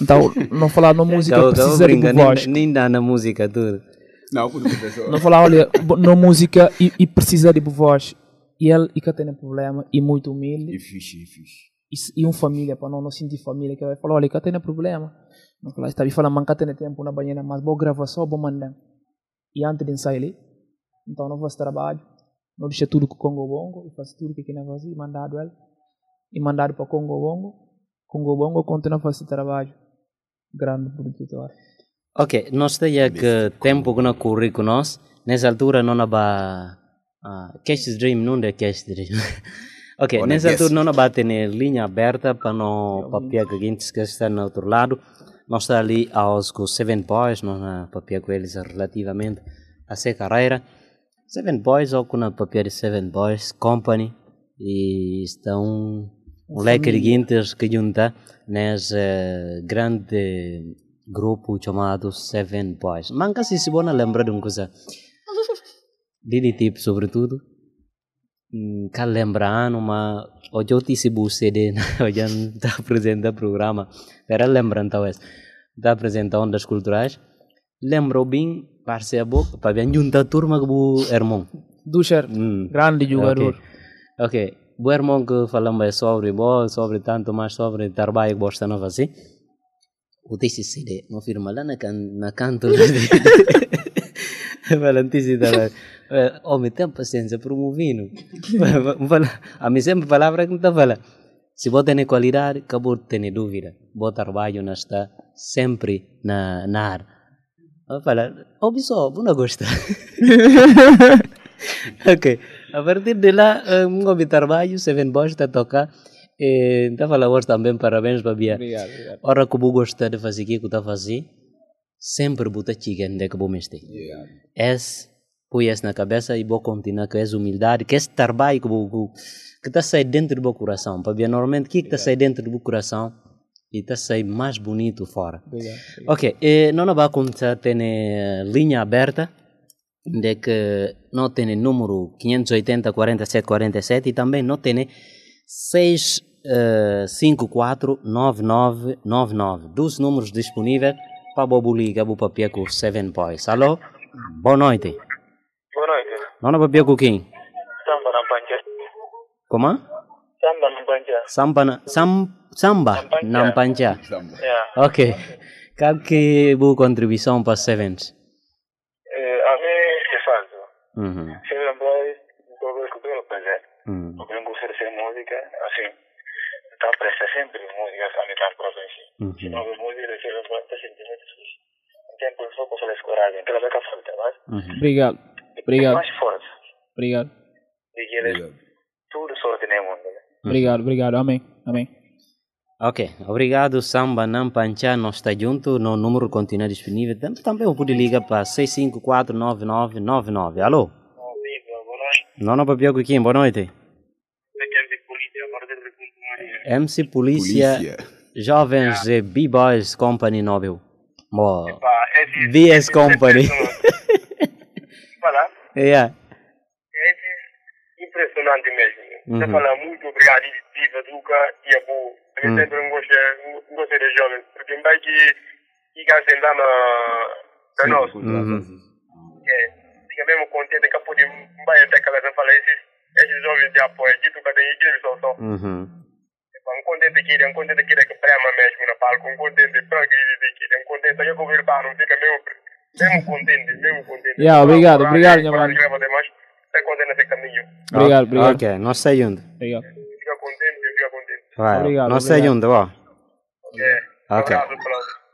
Então, não falar não música Então, então, precisa de boa voz. nem, nem dá na música tudo. Não. Não falar, olha, não música e, e precisa de boa voz. E ele e que tem problema e muito humilde. E fixe, e fixe. E, e uma família, para não, não sentir família, que vai falar, olha, que tem problema. Não falar, está falando, man, que tem tempo na banheira, mas vou gravar só, vou mandar. E antes de sair ali, então não faço trabalho, não deixa tudo com o Congo Bongo, e faço tudo que que não fazer, e mandado ele. E mandado para Congo Bongo. Congo Bongo continua a fazer trabalho. Grande produtor. Ok, nós temos que tempo que não corre com nós. Nessa altura não há uh, Cash Dream, não é Cash Dream. ok, Ou nessa altura não há ter linha aberta para não papia que a gente que está no outro lado. Nós está ali aos com Seven Boys, nós na papia com eles relativamente a sua carreira. Seven Boys ou com a de Seven Boys Company e estão um leque de que junta nesse eh, grande grupo chamado Seven Boys. Manca se se bona lembra de uma coisa. Didi tipo, sobretudo. hum, Cá lembra ano, mas hoje eu disse o CD, hoje não está apresentando o programa. Era lembra então. Está apresentando ondas culturais. Lembro bem, parceiro, para bem juntar a turma com o irmão. Dusher, Hum. grande jogador. Ok. ok. O irmão que falamos é sobre bola, sobre tanto mais sobre trabalho que gosta de fazer. o CD, não firma lá na, can, na canto. Fala, disse da Homem, tem paciência promovendo. Fala, a mim sempre palavra que não está falando. Se você tem qualidade, acabou de ter dúvida. Bom trabalho está sempre na, na área. Oh, só, não gosta. ok, a partir de lá, um homem trabalho, Seven Boys está a tocar. Então, fala hoje também, parabéns, Babia. Obrigado, obrigado. Ora eu gosto de fazer o que estou a fazer, sempre bota chicken de que eu mexer. Es, põe isso na cabeça e vou continuar com essa humildade, que esse trabalho que está sair dentro do meu coração. Babia, normalmente, o que está sair dentro do meu coração e está sair mais bonito fora. Obrigado. Ok, e não vai contar ter linha aberta de que não tem número 580 47 47 e também não tem 654 9999. Dos números disponíveis para Bobo Liga, Bobo com Seven Boys. Alô? Boa noite. Boa noite. Não é Papia com quem? Samba na pancha. Como? Samba na pancha. Samba na, sam, samba na pancha. Yeah. Ok. Qual que é a boa contribuição para Sevens? Eh, a mim é fácil. Uhum. Se eu lembrar, eu vou escutar o prazer. Uhum. Porque eu gosto de ser música, assim. Então, presta sempre música a minha província. Se não houver música, se eu lembrar, está sentimento difícil. Então, por isso, posso ler coragem. Então, vai ficar forte, mas... Obrigado. Obrigado. Mais forte. Obrigado. E que eles... Tudo sorte no mundo. Obrigado, obrigado. Amém. Amém. Ok, obrigado Samba Nampancha, nós está junto, no número continua disponível. Tam- Também eu pude ligar para 6549999. Alô? Não, não, Papia Cuquim, boa noite. MC Polícia, Jovens eh, B-Boys Company Nobel. Bo, BS Company. Voilà. yeah. impressionante mesmo. Você Uhum. fala muito obrigado e viva Duca e a boa. Eu Hum. sempre gosto, gosto de jovens, porque vai que fica sentar na. Uhum. É, fica mesmo contente que pode vai até aquela vez falar esses, esses jovens de apoio, de Duca tem que só só. Uhum. Um contente que ele, um contente que ele que prema mesmo na palco, um contente para que ele que ele, um contente eu que ouvir para não fica mesmo mesmo contente, mesmo contente. Yeah, obrigado, obrigado, Para mano. Contente caminho. Obrigado, obrigado. Ok, nós está junto. Obrigado. Fica contente, fica contente. Vai, Obrigado, nós está obrigado. junto, ó. É. Ok.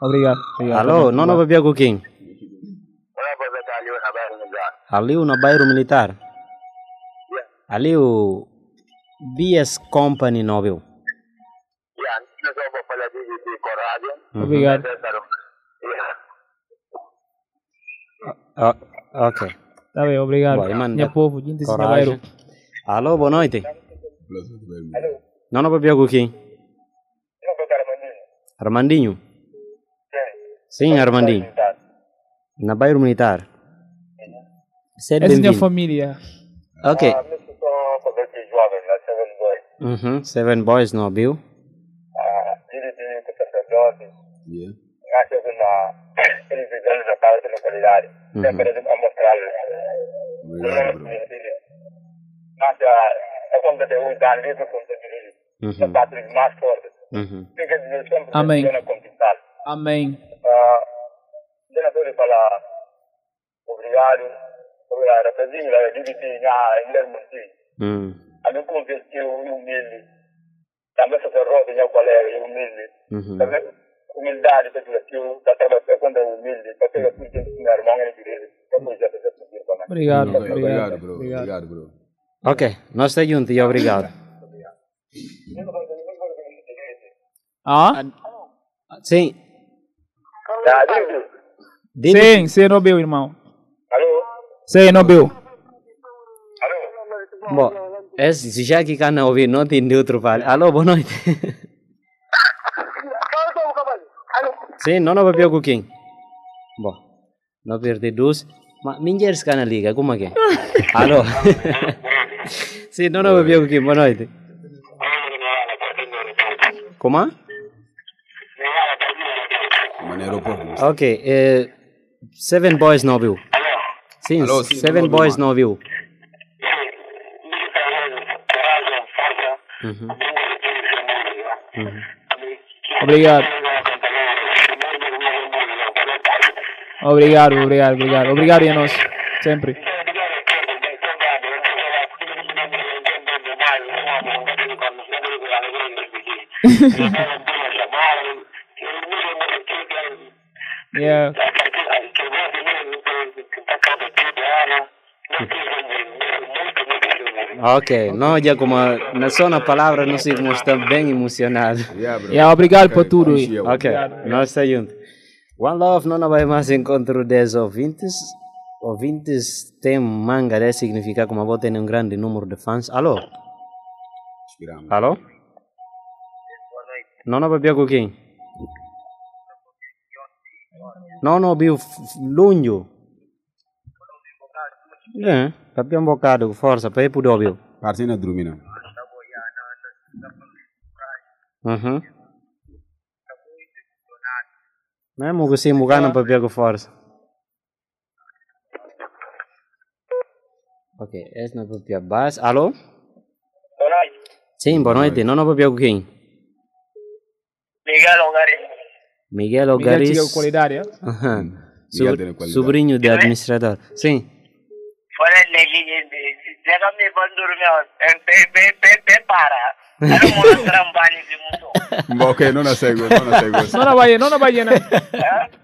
Obrigado. obrigado. Alô, não, não, Papia Cuquim. Ali o no bairro militar. Ali o BS Company Nobel. Uhum. Obrigado. Ah, ok. Tá bem, obrigado. Boa, manda. Minha povo, gente, Coragem. Alô, boa noite. Não, não, Papia Cuquim. Armandinho. Sim, Armandinho. Na bairro militar. Essa é minha família. Ok. Ah. Uhum. Seven Boys Nobel. Ah, ele tem que ser sacerdote. Acho que na eles vivem na parte da qualidade. Uhum. Sempre eles vão mostrar. Mas é quando tem o idealismo com o Uhum. é parte mais forte. Uhum. Fica de sempre Amém. Amém. Senador fala obrigado. Obrigado. Apesar de eu dividir na. Hum. A mim convertiu humilde. Também sacerdote, meu colega, e humilde. Uhum. Também humildade, que eu da trabalhar quando é humilde, para ter a sua gente, meu irmão, ele direito. Depois já fazer poder também. Obrigado. Obrigado, Obrigado. bro. Obrigado. Bro. Ok, nós está junto e obrigado. Ah? Sim. David. Dime- Sim, sim, Nobel, irmão. Alô? Sim, Nobel. Bom, esse, se já que cana ouvir, não tem outro vale. Alô, boa noite. Sim, não, não vai pegar quem? Bom, não perdi dois. Mas minha cana liga, como é que é? Alô? Sim, não, não vai pegar quem? Boa noite. Como? Maneiro pouco. Ok, eh, Seven Boys não viu? Sim, Alô, sim, Seven não, Boys não viu? Uhum. Uhum. Obrigado. Obrigado, obrigado, obrigado. Obrigado e a nós. Sempre. yeah. Ok, nós já como na só na palavra nós estamos bem emocionados. Yeah, obrigado por tudo. Ok, nós estamos juntos. One Love não vai mais encontro 10 ouvintes. Ouvintes tem manga de significar como vou ter um grande número de fãs. Alô? Alô? Não, não vai com quem? Não, não, viu lunho. É, tapi um bocado, força, para ir pro óbvio. Partina Drumina. Uhum. Mesmo que sim, mugana para pegar força. Ok, esse não é para pegar base. Alô? Boa noite. Sim, boa noite. Não, não para pegar quem? Miguel Ongari. Miguel Miguel Ogaris. tinha qualidade, é? Aham. Miguel Sobr- tem qualidade. sobrinho de administrador. Sim. Pe para. Era um trampani de muito. Ok, não na cego, não na cego. Não na vai, não na vai na.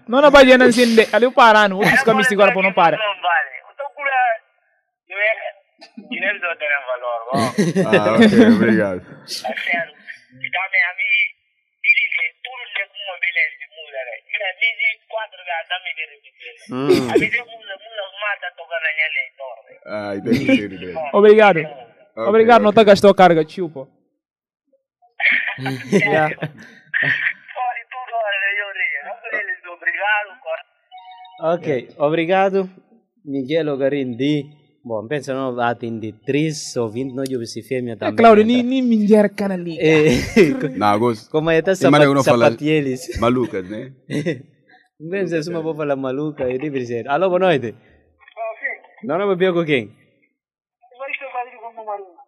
Não na vai na sinde. Ali o parano, o pisca me agora para não para. Não vale. Então cura, não é, dinheiro não tem valor. ó. Ah, ok, obrigado. É sério. Dá-me a mim, mata, entendi. Obrigado. Ok, Obrigado, não ok. tá gastou a carga, tio, pô. yeah. Não Ok, obrigado. Miguel Ogarindi. Bom, pensa não atende três ouvintes, não eu se fêmea É, também. Claudio, ni, ni minjar canali. Eh, Na agosto. Como é que tá que eu não falo sapatieles? malucas, né? Pensa se uma vou falar maluca, e deve ser. Alô, boa noite. Não, não bebeu com quem?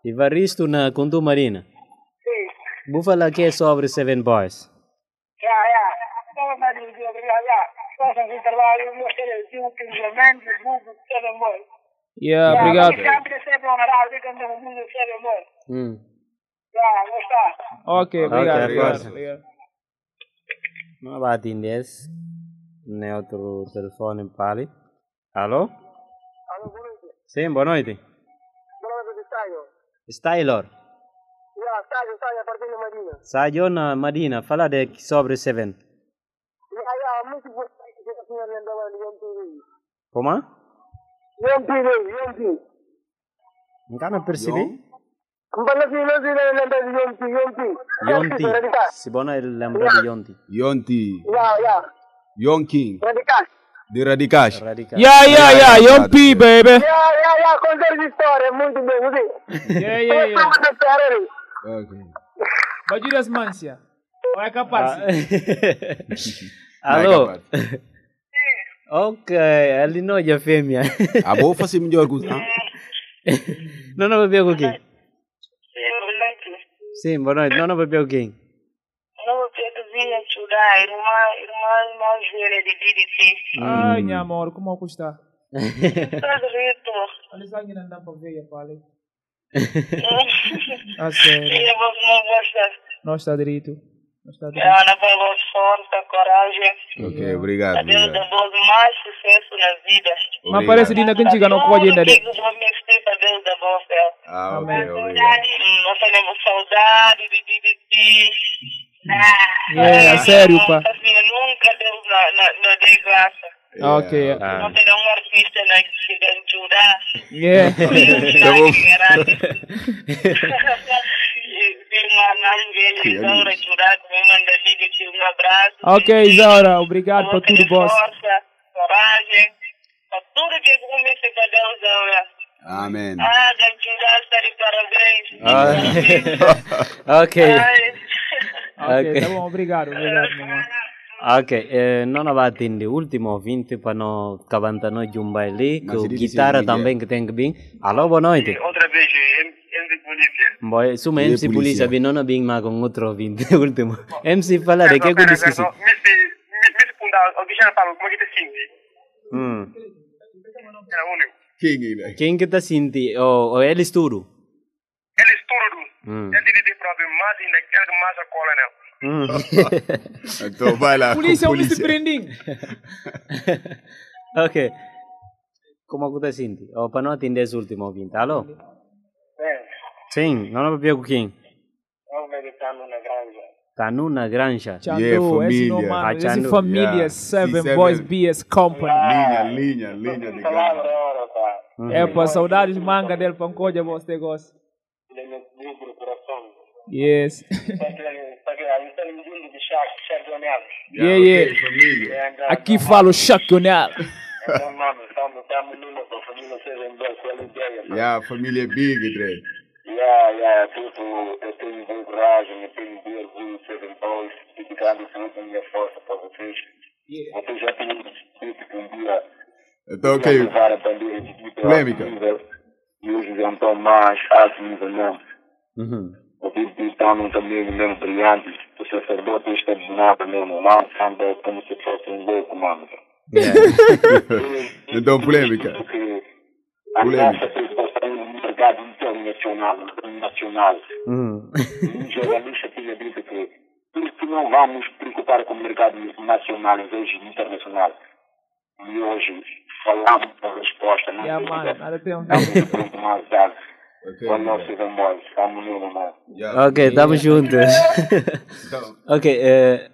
Ivaristo na Contu Marina. Vou falar aqui sobre Seven Boys. Já, já. Vamos lá, obrigado, já. Façam esse trabalho, mostrei o seu complemento, muito, todo mundo. Yeah, obrigado. Sempre, sempre honorável, quando o mundo sempre amor. Hum. Já, gostar. Ok, obrigado. Ok, obrigado, força. obrigado. Não vai atender. Neutro telefone pali. Alô? Sim, boa noite. Stylor. Já, está, está, a partir da Marina. Na Marina, fala de sobre Seven. Muito bom. MTV. Como? MTV, MTV. Nunca não percebi. Kembali sih, nanti nanti Yonti, Yonti. Yonti. Radikal. Si Bona lembra de Yonti. Yonti. Ya, ya. Yon King. Radikal. De Radicash. Radical. Yeah, yeah, yeah. Young P, baby. Ya, ya, ya. Contar de história, muito bem, assim. Yeah, yeah, yeah. Ok. Bajuras Mancia. Olha capaz. Alô? Ok, ali não é fêmea. A boa fazer melhor coisa. não, não bebeu com quem? Sim, boa noite. Não, não bebeu quem? Não, Pedro vinha ajudar, irmã, irmã mais velha de DDT. Ai, minha amor, como é que está? Tá direito. Olha só que não dá para ver, eu falei. Ah, sério. Não está direito. Não direito. Ana vai ter força, coragem. Ok, obrigado. A Deus obrigado. dá mais sucesso na vida. Mas parece que ainda não pode ainda. Que vou me explicar, Deus dá bom céu. Ah, ok, Amém. obrigado. Nós temos saudade de DDT. Yeah, é sério, pá. Nunca Deus na, na, graça. Ok. Ah. Não tem um artista na que se ajudar. Yeah. Tá Isaura, que manda DDT um abraço. Ok, Isaura, obrigado por tudo, boss. Força, coragem, para tudo que começa com Deus, Isaura. Amém. Ah, está de parabéns. Ah, ok. Ok, tá bom, obrigado, obrigado, mamãe. Ok, eh, não vai atender o último ouvinte para não cabantar nós de um baile, ele disse guitarra também que tem que vir. Alô, boa noite. Outra vez. Boy, suma Ele é MC polícia. Polícia, vi não bem mais com outro ouvinte, último. MC fala de que eu disse que sim. Me, me, me, me, o que já falou, como é que te sente? Hum. Era único. Quem é? Quem que tá sentindo? Oh, oh, eles tudo? Eles tudo. Hum. Ele dividiu para ver mais ainda que mais a cola nela. Hum. então vai lá. Polícia, com onde se prendem? ok. Como que tá sentindo? Oh, para não atender esse último ouvinte. Alô? É, Sim, não é para quem? é um meditando na granja. Tá nu na granja. Chandu, Yeah, esse não família. mano, Ah, esse família, Yeah. Seven Sim, Boys Seven. BS Company. Linha, linha, linha de pá. Uhum. É, pá, saudades manga dele, pancoja, você gosta. Deu coração. Yes. Está. Yeah, yeah. Aqui falo. Então, numa pá? Yeah, família é big, Dre. Yeah, yeah, tipo, eu tenho bem coragem, eu tenho bem orgulho, Seven Boys, dedicando tudo a minha força para vocês. Vocês já têm dito que um dia Então, iam ok. levar a bandeira de tipo Polêmica. e hoje já estão mais alto nível mesmo. Uhum. Vocês estão um amigo mesmo brilhante, o sacerdote está de nada mesmo, lá, anda como se fosse um louco, mano. Então, polêmica. Porque a Polêmica. Mercado internacional, nacional. Uhum. Um jornalista tinha dito que por que não vamos preocupar com o mercado nacional em vez de internacional? E hoje falamos a resposta, não Yeah, tem mano, nada. nada tem um Estamos muito mais dado. Ok. Com a nossa irmã, estamos no mano. Yeah. Ok, tamo juntos. Então, ok, eh,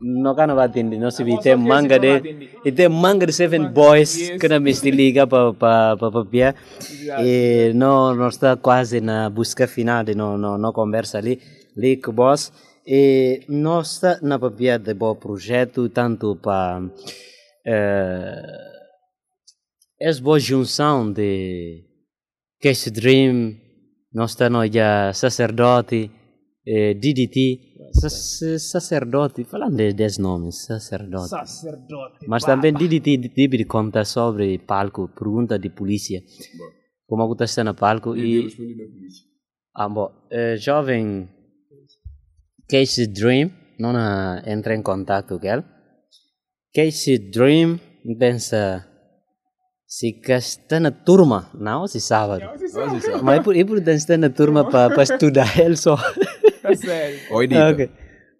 no atender, não se vi, tem manga de, Seven Boys que não me se liga para pa, pa, pa, pia. e não, não está quase na busca final no, no, no conversa ali, o boss, e não está na papia de bom projeto, tanto para eh, essa boa junção de Cash Dream, nós estamos já sacerdote, eh, DDT, sacerdote, falando de- desses nomes, sacerdote. Sacerdote. Mas também DDT deve de contar sobre palco, pergunta de polícia. Como que está no palco e... Ah, bom, eh, jovem Casey Dream, não entra em contato com ele. Casey Dream pensa se que está na turma, não, se sábado. Mas é por, é por estar na turma para estudar ele só. Tá sério. Oi, Dita. Ok.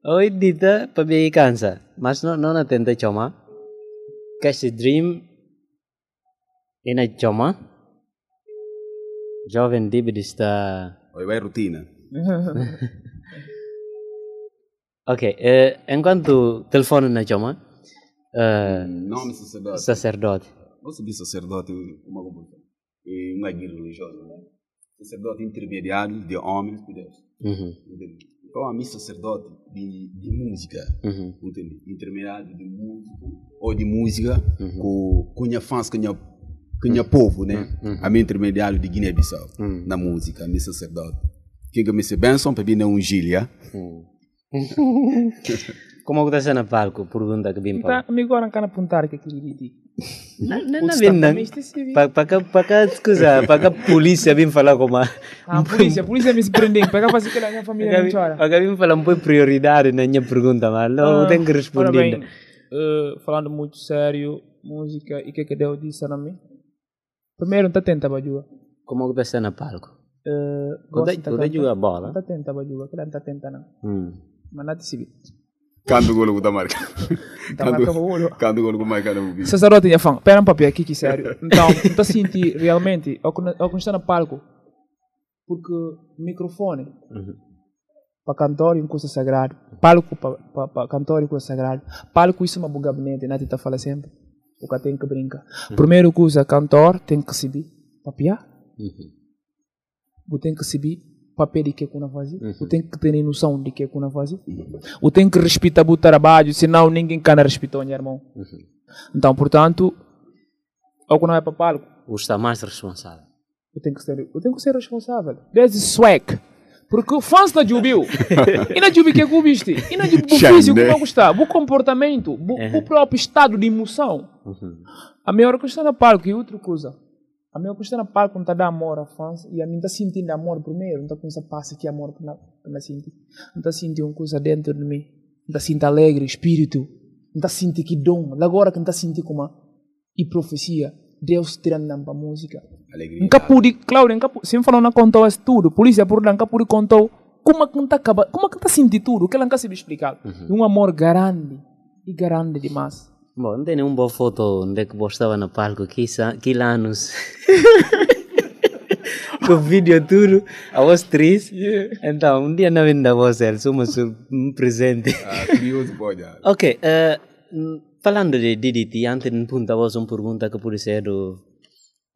Oi, Dita, para me cansa. Mas não, não atende chama. Casey Dream, e na chama. Jovem David está... Oi, vai rotina. Ok, eh, enquanto telefone na chama, eh, Nome sacerdote. sacerdote. Você diz sacerdote, uma coisa. É uma guia religiosa, né? Sacerdote intermediário de homens e Deus. Uhum. Então, a mim, sacerdote de, de música, Uhum. entende? Intermediário de músico ou de música com cunha fãs, cunha, cunha povo, né? A mim, intermediário de Guiné-Bissau, na música, a mim, sacerdote. Quem que me se benção, para não um gília. Como que está na palco? Pergunta que vim para... Tá, amigo, agora não quero apontar que aquilo de Não, não, não não. Para cá, para cá, escusa, para cá a polícia vim falar com a... Ah, polícia, polícia me. Pega para fazer que a minha família não chora. Agora vim falar um pouco prioridade na minha pergunta, mas não Ah, tenho que responder. bem, eh, falando muito sério, música, e o que que Deus disse a mim? Primeiro, não está tenta bajuga. Como que está na palco? Uh, é- quando é jogar bola? Não está tenta bajuga, que não está tenta não. Hum. Mas nada se viu. Canto golo com a marca. Tá marca o vídeo. Sacerdote tinha fã, pera um papel aqui que sério. Então, não está sentir realmente, ao que está no palco, porque microfone para cantor é coisa sagrada, palco para cantor é uma coisa sagrada, palco isso é uma gabinete, não está fala sempre, o que tem que brincar. Primeiro coisa, cantor tem que subir, papel, você tem que subir papel de que que não faz, você tem que ter noção de que que não faz, você tem que respeitar o trabalho, senão ninguém can respeitar o irmão. Então, portanto, que não é para palco, O está mais responsável. eu tenho que ser, eu tenho que ser responsável. Desde swag. Porque o fãs da Jubil. e na Jubil que é que eu viste? E na Jubil o físico Xandé. não gostar. O comportamento, o, o próprio estado de emoção. A minha hora que eu estou na palco e outra coisa. A minha que estou na palco não está dando amor a fãs e a mim está sentindo amor primeiro. Não está com essa passa aqui amor que não sentindo. Não está sentindo uma coisa dentro de mim. Não está sentindo alegre, espírito. Não está sentindo que dom. Agora que não está sentindo como e profecia. Deus tirando não para música. Alegria. Nunca pude, Cláudio, nunca pude, sempre falando, não contou isso tudo. Polícia por lá, nunca pude contou. Como é que não está acabando? Como é que está sentindo tudo? Que ela nunca se explicar. Um amor grande e grande demais. Bom, não tem nenhuma boa foto onde é que você estava no palco, que, que anos. Com o vídeo tudo, a voz triste. Então, um dia na vinda você, somos um presente. Ah, curioso pode. Ok, mm, falando de DDT, antes de perguntar você uma pergunta que pode ser o,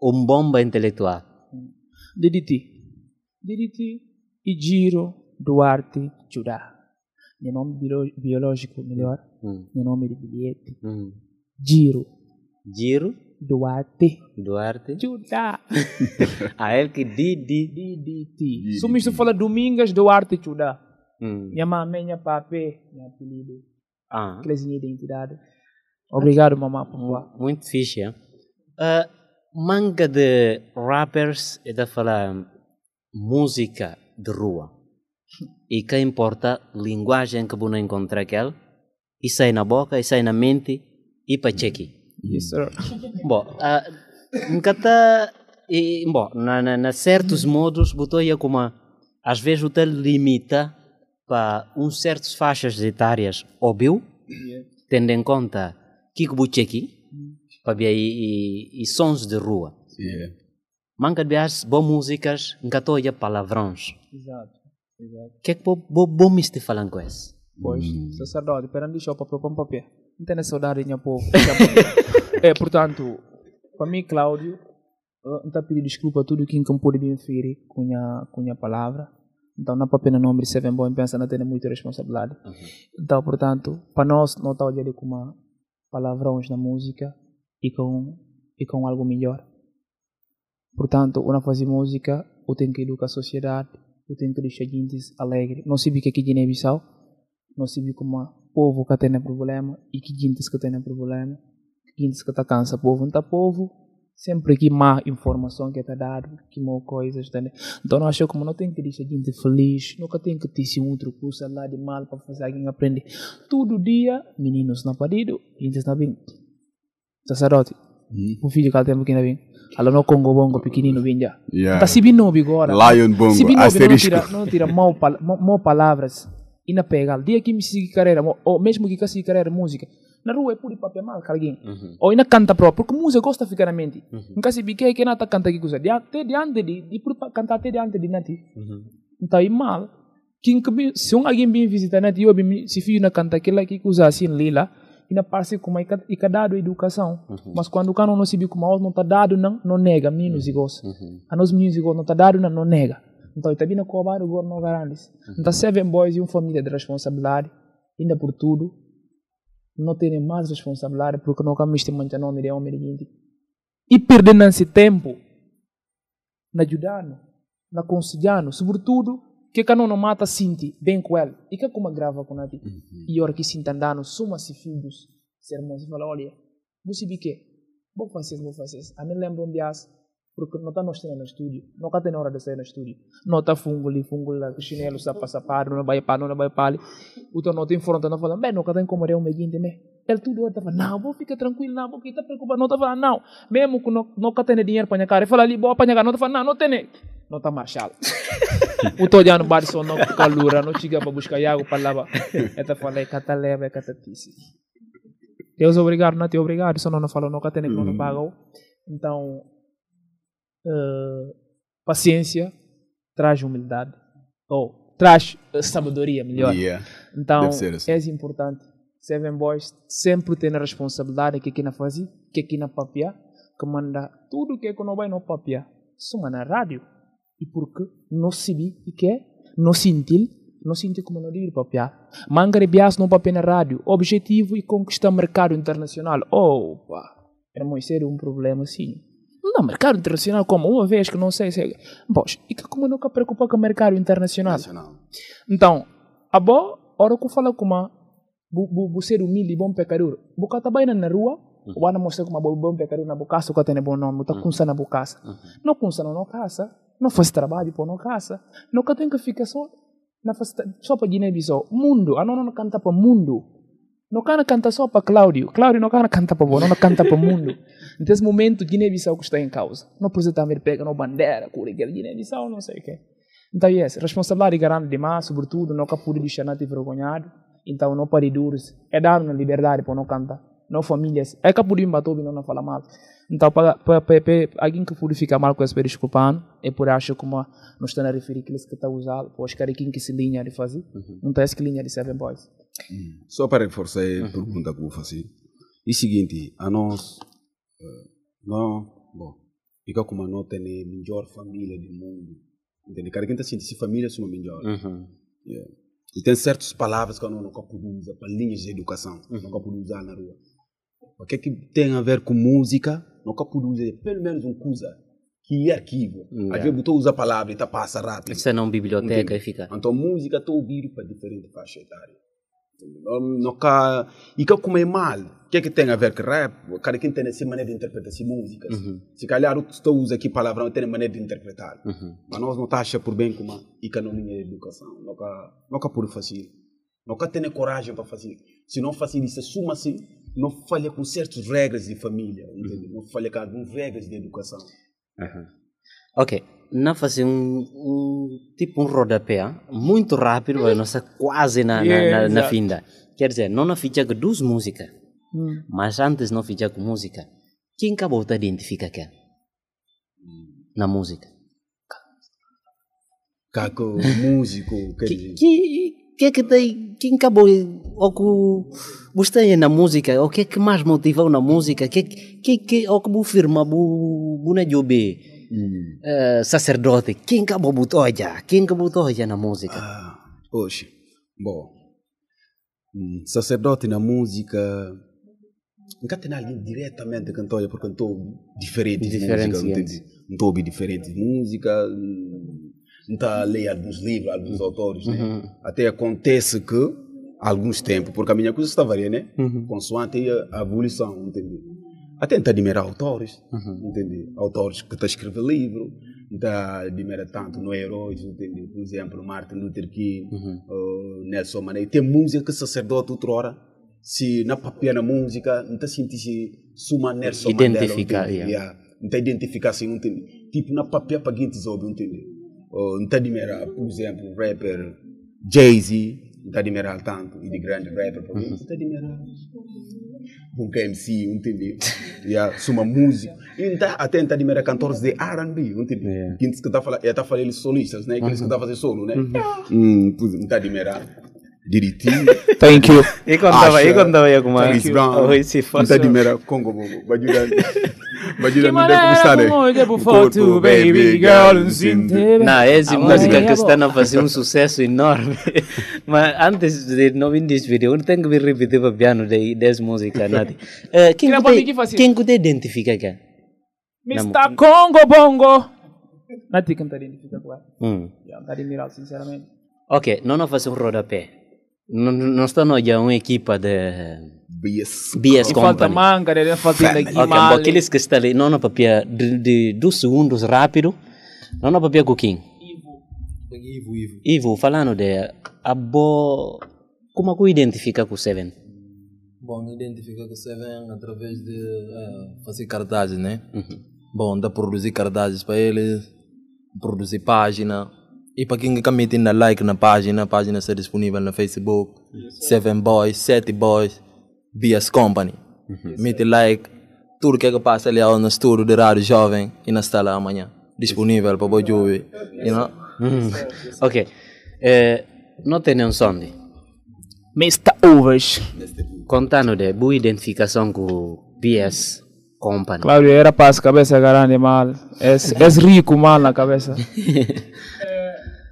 um bomba intelectual. DDT. DDT e Giro Duarte Judá. Meu nome bio- biológico, melhor. Hum. Meu nome de bilhete. Hum. Giro Giro Duarte Duarte. Judá. Ah, ele que DD. DDT. Se me fala Domingas Duarte Judá. Hum. Minha mamãe, minha papi, meu apelido. Ah. Aquelezinha identidade. Obrigado, mamãe, papá. Muito fixe, hein? Ah, manga de rappers é da falar música de rua. E que importa linguagem que você encontra aquela e sai na boca, e sai na mente e para cheque. Yes, sir. Bom, nunca tá e, bom, na, na, na certos modos, botou como às vezes o te limita para uns certos faixas etárias, óbvio, tendo em conta que que você aqui, para ver e, e, sons de rua. Yeah. Manca de as boas músicas, aí palavróns. Exato. Exato. O que é que bo, bo, falando com isso? Pois, sacerdote, perante o papel para papel. Não tem saudade, minha povo. é, portanto, para mim, Cláudio, não está pedindo desculpa a tudo quem não pôde me ferir com a, com a palavra. Então, não é para pena nome de Seven Boy, pensa não tem muita responsabilidade. Então, portanto, para nós, não está olhando com uma palavrões na música e com, e com algo melhor. Portanto, quando fazer música, eu tenho que educar a sociedade, eu tenho que deixar gente alegre. Não sei o que é Guiné-Bissau, não sei como o povo que tem problema e que gente que tem problema, que gente que está cansa, povo não está povo, sempre que má informação que está dado, que má coisas, tá, né? Então, eu acho como não tem que deixar gente feliz, nunca tem que ter esse outro curso lá de mal para fazer alguém aprender. Todo dia, meninos na parido, gente está bem. Sacerdote, um filho que tem aqui na bem. Ela não Congo Bongo pequenino bem já. Yeah. Tá se binobi agora. Lion Bongo, Se binobi não asterisco. tira, não tira mal, mal palavras. E na pega. Dia que me siga carreira, ou mesmo que siga carreira música. Na rua é puro papel mal, alguém. Ou ainda canta próprio, porque música gosta de ficar na mente. Nunca se bique que tá canta aqui coisa. De até diante de, de pa- cantar até diante de nati. Então aí mal. Quem que se um alguém vem visitar nati, eu bem se filho na canta aquilo aqui coisa assim lila. E na parte como é que e que dado educação. Mas quando o cano não se viu como a não tá dado não, não nega meninos e gosta. A nós meninos e gosta não tá dado não, não nega. Então está vindo a cobrar o governo não garante. Então seven boys e uma família de responsabilidade, ainda por tudo, não terem mais responsabilidade porque não camiste mancha nome de homem de. E perdendo esse tempo na ajudando, na aconselhando, sobretudo que cada não mata sinti bem com ele. E que como grava com ele. E a hora que se entendendo, suma se filhos, sermões, e fala, olha, você vi que, vou fazer, vou fazer. A mim lembra um dia, porque não está nós tendo no estúdio, não está tendo hora de sair no estúdio. Não está fungo ali, fungo lá, chinelo, sapa, sapado, não vai para, não vai para ali. O teu não tem fronte, não fala, bem, não está incomodando o meio também. Ele tudo estava, não, vou ficar tranquilo, não, vou ficar preocupado, não está falando, não. Mesmo que não, não está tendo dinheiro para minha cara, ele fala ali, vou apanhar, não está falando, não, não tem. Não está marchal. o tô olhando bar só não calura, não chega para buscar água para lavar. Ele fala, cata leva, cata tisse. Deus obrigado, não te obrigado, só não não falou, não tem que não pagou. Então, eh, paciência traz humildade, ou traz sabedoria, melhor. Yeah. Então, assim. é importante. Seven Boys sempre tem a responsabilidade que aqui na fazer, que aqui na papia, que manda tudo que não vai no papia, suma na rádio. E porque não se vi e que não sentir, não sentir como não digo papia. Mangare bias no papel na rádio, objetivo e conquistar mercado internacional. Opa, era muito sério um problema assim. Não, mercado internacional como? Uma vez que não sei se... Pois, e que como nunca preocupa com o mercado internacional? Então, a boa, hora que eu falo com uma bu ser humilde e bom pecador, bu tá bem na rua, o wana mostra como bom bom pecador na bocaça, o tem bom nome, tá kunsa na bocaça. Não kunsa não na casa, não faz trabalho por na casa, não tem que ficar só na faz, só para Guiné-Bissau, mundo, a não não canta para mundo. Não canta só para Cláudio. Cláudio não canta para você, não canta para o mundo. Nesse momento, Guiné-Bissau que está em causa. Não precisa também pegar uma bandeira, cura Guiné-Bissau, não sei o quê. Então, yes, responsabilidade grande demais, sobretudo, não pode deixar nada envergonhado. Então, não pode duros. É dar uma liberdade para não cantar. Não famílias. É que pode bater não fala mal. Então, para, para, para, para alguém que pode ficar mal com essa desculpando, é por acho que uma, não está a referir aqueles que está usando, para os caras que se linha de fazer. Não está essa linha de Seven Boys. Só para reforçar a pergunta que vou fazer. E o seguinte, a nós, não, bom, fica como a nós tem a melhor família do mundo. Entende? Cada quem está sentindo se família é uma melhor. Uhum. Yeah. E tem certas palavras que eu não, pode usar para linhas de educação, não pode usar na rua. O que é que tem a ver com música? Não pode usar pelo menos uma coisa que é arquivo. Yeah. Às vezes tu usa a palavra e tá passa rápido. Isso é não biblioteca Entende? e fica. Então música estou ouvindo para diferente faixa etária. Não, não cá, e que como é mal, o que é que tem a ver com rap? Cada quem tem a sua maneira de interpretar as músicas. Se calhar o tu usa aqui palavrão tem a maneira de interpretar. Mas nós não tá achando por bem como e que não é educação. Nunca, nunca por fazer. Nunca tem coragem para fazer. Se não fazer isso, assuma-se, não falha com certas regras de família. entende? Não falha com algumas regras de educação. Ok, não fazer um, um tipo um rodapé muito rápido, mas nossa quase na, na, Yeah, na, na finda. Quer dizer, não na ficha com duas músicas, Hum. mas antes não ficha com música. Quem acabou de identificar quem? Na música. Caco, músico, quer dizer. Que que é que tem, quem acabou ou que gostei na música, o que é que mais motivou na música, que que que o que bu firma bu bu na jobe sacerdote, quem acabou botou já, quem acabou botou já na música. Oxe, bom, hum, sacerdote na música, nunca tem alguém diretamente cantor, porque músicas, yes. entende? Não estou a ouvir está a ler alguns livros, alguns autores, né? Uhum. Até acontece que, alguns tempos, porque a minha coisa está variando, né? Uhum. Consoante a evolução, entende? Até está a admirar autores, Uhum. entende? Autores que estão a escrever livro, está a admirar tanto no heróis, entende? Por exemplo, Martin Luther King, Uhum. uh, Nelson Mandela. Tem música que sacerdote outra hora, se na papel na música, não está sentir-se suma Nelson Identificar, Mandela, entende? yeah. Yeah. Não está identificar assim, entende? Tipo, na papel para quem te soube, entende? Uh, não está a admirar, por exemplo, rapper Jay-Z, não está a admirar tanto, e de grande rapper, por exemplo, não está a admirar um MC, entende? Yeah, suma música. E tá, até está a admirar cantores de R&B, entende? Yeah. Que está falando, está eles solistas, né? Que Uhum. estão a fazer solo, né? Hum, pois, não está a admirar. Direitinho. Thank you. E quando tava- Asha, e quando tava aí com uma- Charles Brown. Oh, esse Não está a fácil. admirar Congo Bobo. Vai ajudar. Vai ajudar. Que Não deve começar, maneira né? como eu devo O foto, corpo, baby girl, não se entende. Não, essa Ah, música bom. que está a fazer um sucesso enorme. Mas antes de não vir desse vídeo, eu tenho que me repetir para o piano de, dessa música. Nadi. Eh, quem Queria que poder te- que fazer. quem que te identifica quem? Mr. Congo Bongo. Não te cantar identificar com ela. Hum. Já não está admirado, sinceramente. Ok, não não fazer um rodapé. Está não já uma equipa de BS, BS E falta Company. manga, né? falta ainda Ok, bom, aqueles que estão ali, não na papel de, de dois segundos rápido, não na papel coquinho. Ivo, Ivo. Ivo, falando de a bo... como que identifica com o Seven? Bom, identifica com Seven através de eh, fazer cartazes, né? Bom, da produzir cartazes para eles, produzir página. E para quem quer meter na like na página, a página está disponível no Facebook. Seven Boys, Sete Boys, BS Company. Mete like, tudo que é que passa ali no estúdio de rádio jovem e na sala amanhã. Disponível para você ouvir. You know? Hum. ok. Eh, não tem nenhum sonde. Mr. Overs. Contando de boa identificação com BS Company. Claudio era para as cabeça grande mal. É, é rico mal na cabeça. Bom, quer dizer, eu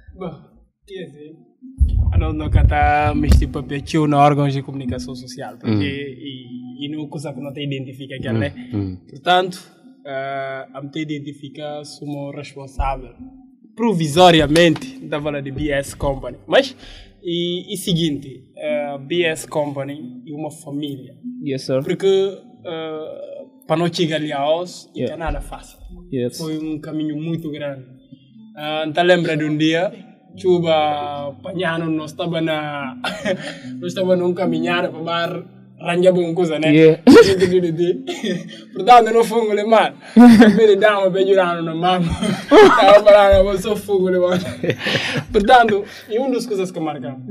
não, não canta mexer papel na órgãos de comunicação social, porque Hum. e, e não coisa que não te identifica aqui, né? Hum. Portanto, uh, a me te identifica como responsável provisoriamente da vala de BS Company. Mas, e, e seguinte, uh, BS Company é uma família. Yes, sir. Porque uh, para não chegar ali a Yeah. é nada fácil. Yes. Foi um caminho muito grande. Uh, então lembra de um dia, chuva pagnano nós estava na nós estava num caminhar para bar ranja coisa né Yeah. portanto não fungo le man. Bene dama be jurano na mama estava falando eu sou fungo le man. Portanto é uma das coisas que marcam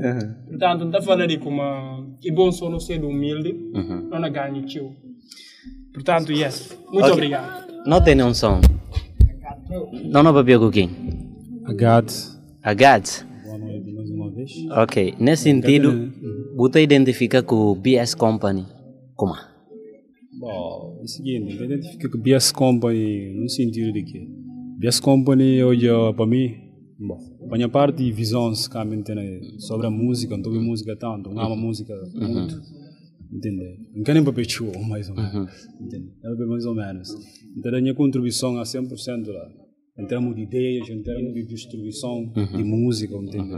portanto não está falando de como é bom só não ser humilde não na ganho tio portanto yes muito Ok. obrigado Não tem nenhum som. Não, não bebeu quem? Agad. Agad. Ok, nesse sentido, você identifica com o BS Company. Como? Bom, é o seguinte, eu identifico que BS Company no sentido de que BS Company hoje para mim, bom, a minha parte visões que a gente tem sobre a música, não música tanto, não ama música muito, entende? Não quero nem show, mais ou menos, entende? É mais ou menos. Então a minha contribuição é 100% lá, em termos de ideias, em termos de distribuição de música, entende?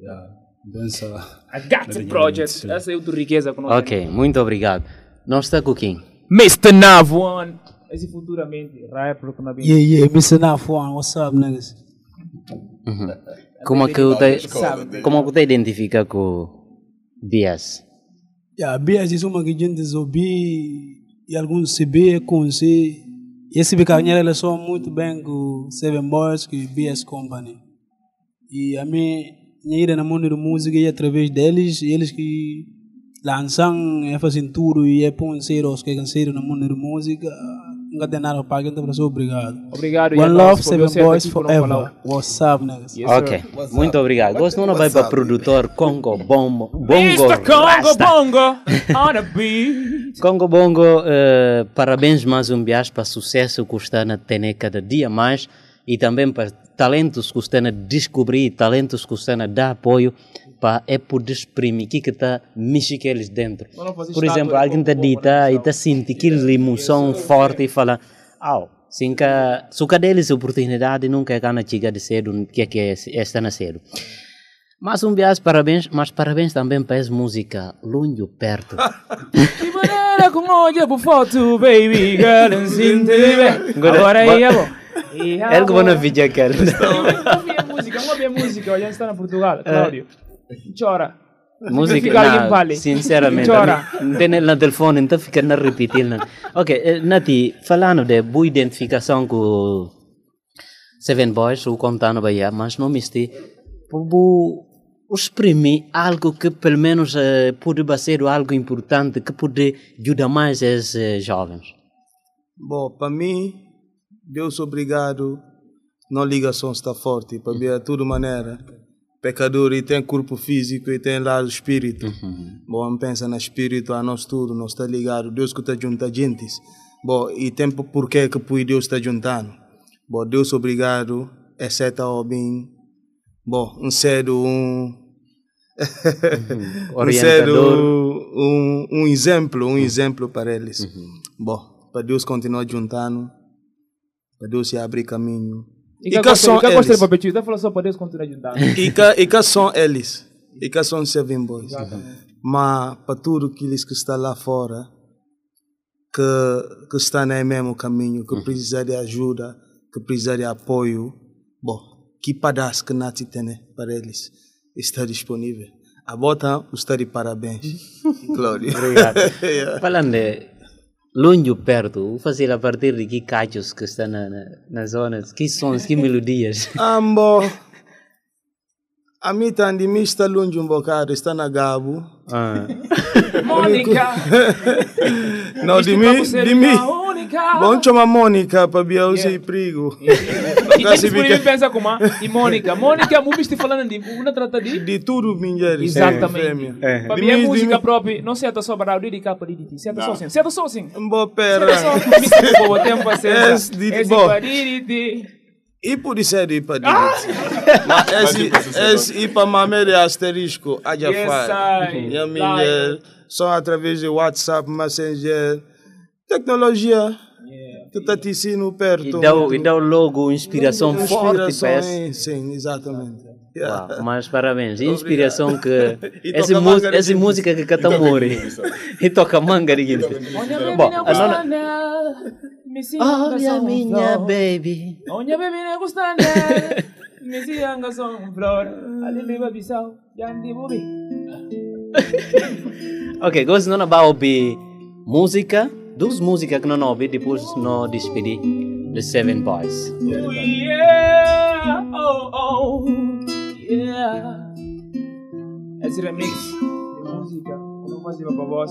Yeah. Dança. I got the project. Essa é outra riqueza que nós Ok, muito obrigado. Nós está com quem? Mr. Nav One. Esse futuramente, rapper que nós Yeah, yeah, Mr. Nafwan, what's up, niggas? Uhum. Como é que você, como que você identifica com o BS? Yeah, BS is uma que a gente ouve e alguns CB com C. E esse bicanha relação muito bem com Seven Boys, com BS Company. E a minha ida na mundo da música e através deles, eles que lançam, é fazem tudo e é põem os que canseiro no mundo da música. Nunca tem nada então sou obrigado. Obrigado, One Ian, love, Seven Boys forever. What's up, niggas? ok, muito obrigado. Gosto não vai para produtor Congo Bombo, Bongo Mr. Congo Rasta. Bongo on the beat. Congo Bongo, eh, parabéns mais um viagem para sucesso que está na ter cada dia mais e também para talentos que está a descobrir, talentos que está a dar apoio para é poder exprimir o que está mexer eles dentro. Não, não Por exemplo, estátua, alguém está dita e está sentindo aquela emoção forte e fala, au, sim que se deles oportunidade nunca é gana chegar de cedo, que é que é esta na cedo. Mas um viagem, parabéns, mas parabéns também para essa música, Lunho Perto. De maneira com olho por foto, baby girl, Agora aí é bom. É que na vídeo aquele. Vamos ouvir a música, a música. Olha, está na Portugal, Cláudio. Chora. Não, vale. sinceramente, Chora. não tem ele no telefone, então fica na repetir. Não. Ok, eh, Nati, falando de boa identificação com Seven Boys, o contando Bahia, mas não me este, vou exprimir algo que pelo menos eh, pode ser algo importante, que pode ajudar mais esses eh, jovens. Bom, para mim, Deus obrigado, não ligação está forte, para mim é de toda maneira. Pecador e tem corpo físico e tem lá o espírito. Bom, pensa no espírito, a nós tudo, nós está ligado, Deus que está junto a gente. Bom, e tem por que que por Deus está juntando. Bom, Deus obrigado, exceto ao bem. Bom, um cedo, um... um cedo, um, um exemplo, um exemplo para eles. Bom, para Deus continuar juntando, para Deus se abrir caminho. E que que gosta são de gosta de eles? papetinho, está falando só para Deus continuar ajudando. E que, e que são eles? E que são Seven Boys? Mas para tudo aqueles que estão lá fora, que, que estão no mesmo caminho, que precisam de ajuda, que precisam de apoio, bom, que pedaço que Nati tem para eles está disponível. A bota está de parabéns. Glória. Obrigado. Yeah. Falando de longe perto, vou fazer a partir de que cachos que está na, na, na zona, que sons, que melodias. Ambo. A mim de mim está longe um bocado, está na Gabo. Ah. Mônica! Não, de mim, de mim. Mônica! Bom, chama Mônica para ver o yeah. perigo. E tem disponível pensa como ah? E Mônica. Mônica, mu estou falando de uma trata de de tudo, mulheres. Exatamente. É. Para mim é música própria, não senta só para o dedicar para Didi. Senta só assim. Senta só assim. Boa pera. Senta só. Me boa tempo para ser. Esse para Didi. E por isso é de para Didi. Mas esse, esse e para mamere asterisco, a já Yes, faz. I. E a mulher, só através de WhatsApp, Messenger, tecnologia. Que está te ensino perto. E dá, o- e dá o logo inspiração, forte para Inspiração, esse. Sim, exatamente. Uau, mas parabéns, inspiração que. E essa, toca mu- manga de essa música que canta Mori. E toca manga de. Bom, a nona- Olha minha baby. Olha baby, me gusta Missy anga song flor. Ali beba bisau. Jangan dibubi. Ok, gosto não vai ouvir música, duas músicas que não ouvi, depois não despedir The Seven Boys. Oh yeah, oh oh, yeah. Esse remix de música, eu não fazia para vós.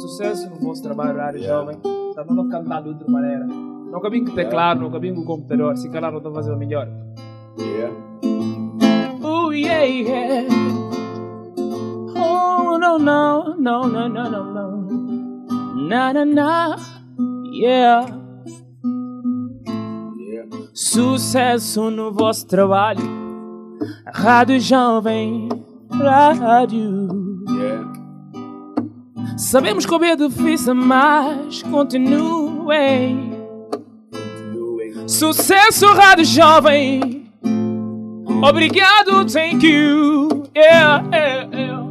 Sucesso no vosso trabalho, rádio jovem. Tá não cantando de outra maneira. Não cabinho com teclado, não cabinho com computador. Se calhar não estou fazendo melhor. Yeah. Oh yeah, yeah. Oh no no no no no no no. Na na na. Yeah. Sucesso no vosso trabalho. Rádio Jovem, rádio. Sabemos que o é difícil, mas continuem. Sucesso, Rádio Jovem. Obrigado, thank you. Yeah, yeah, yeah.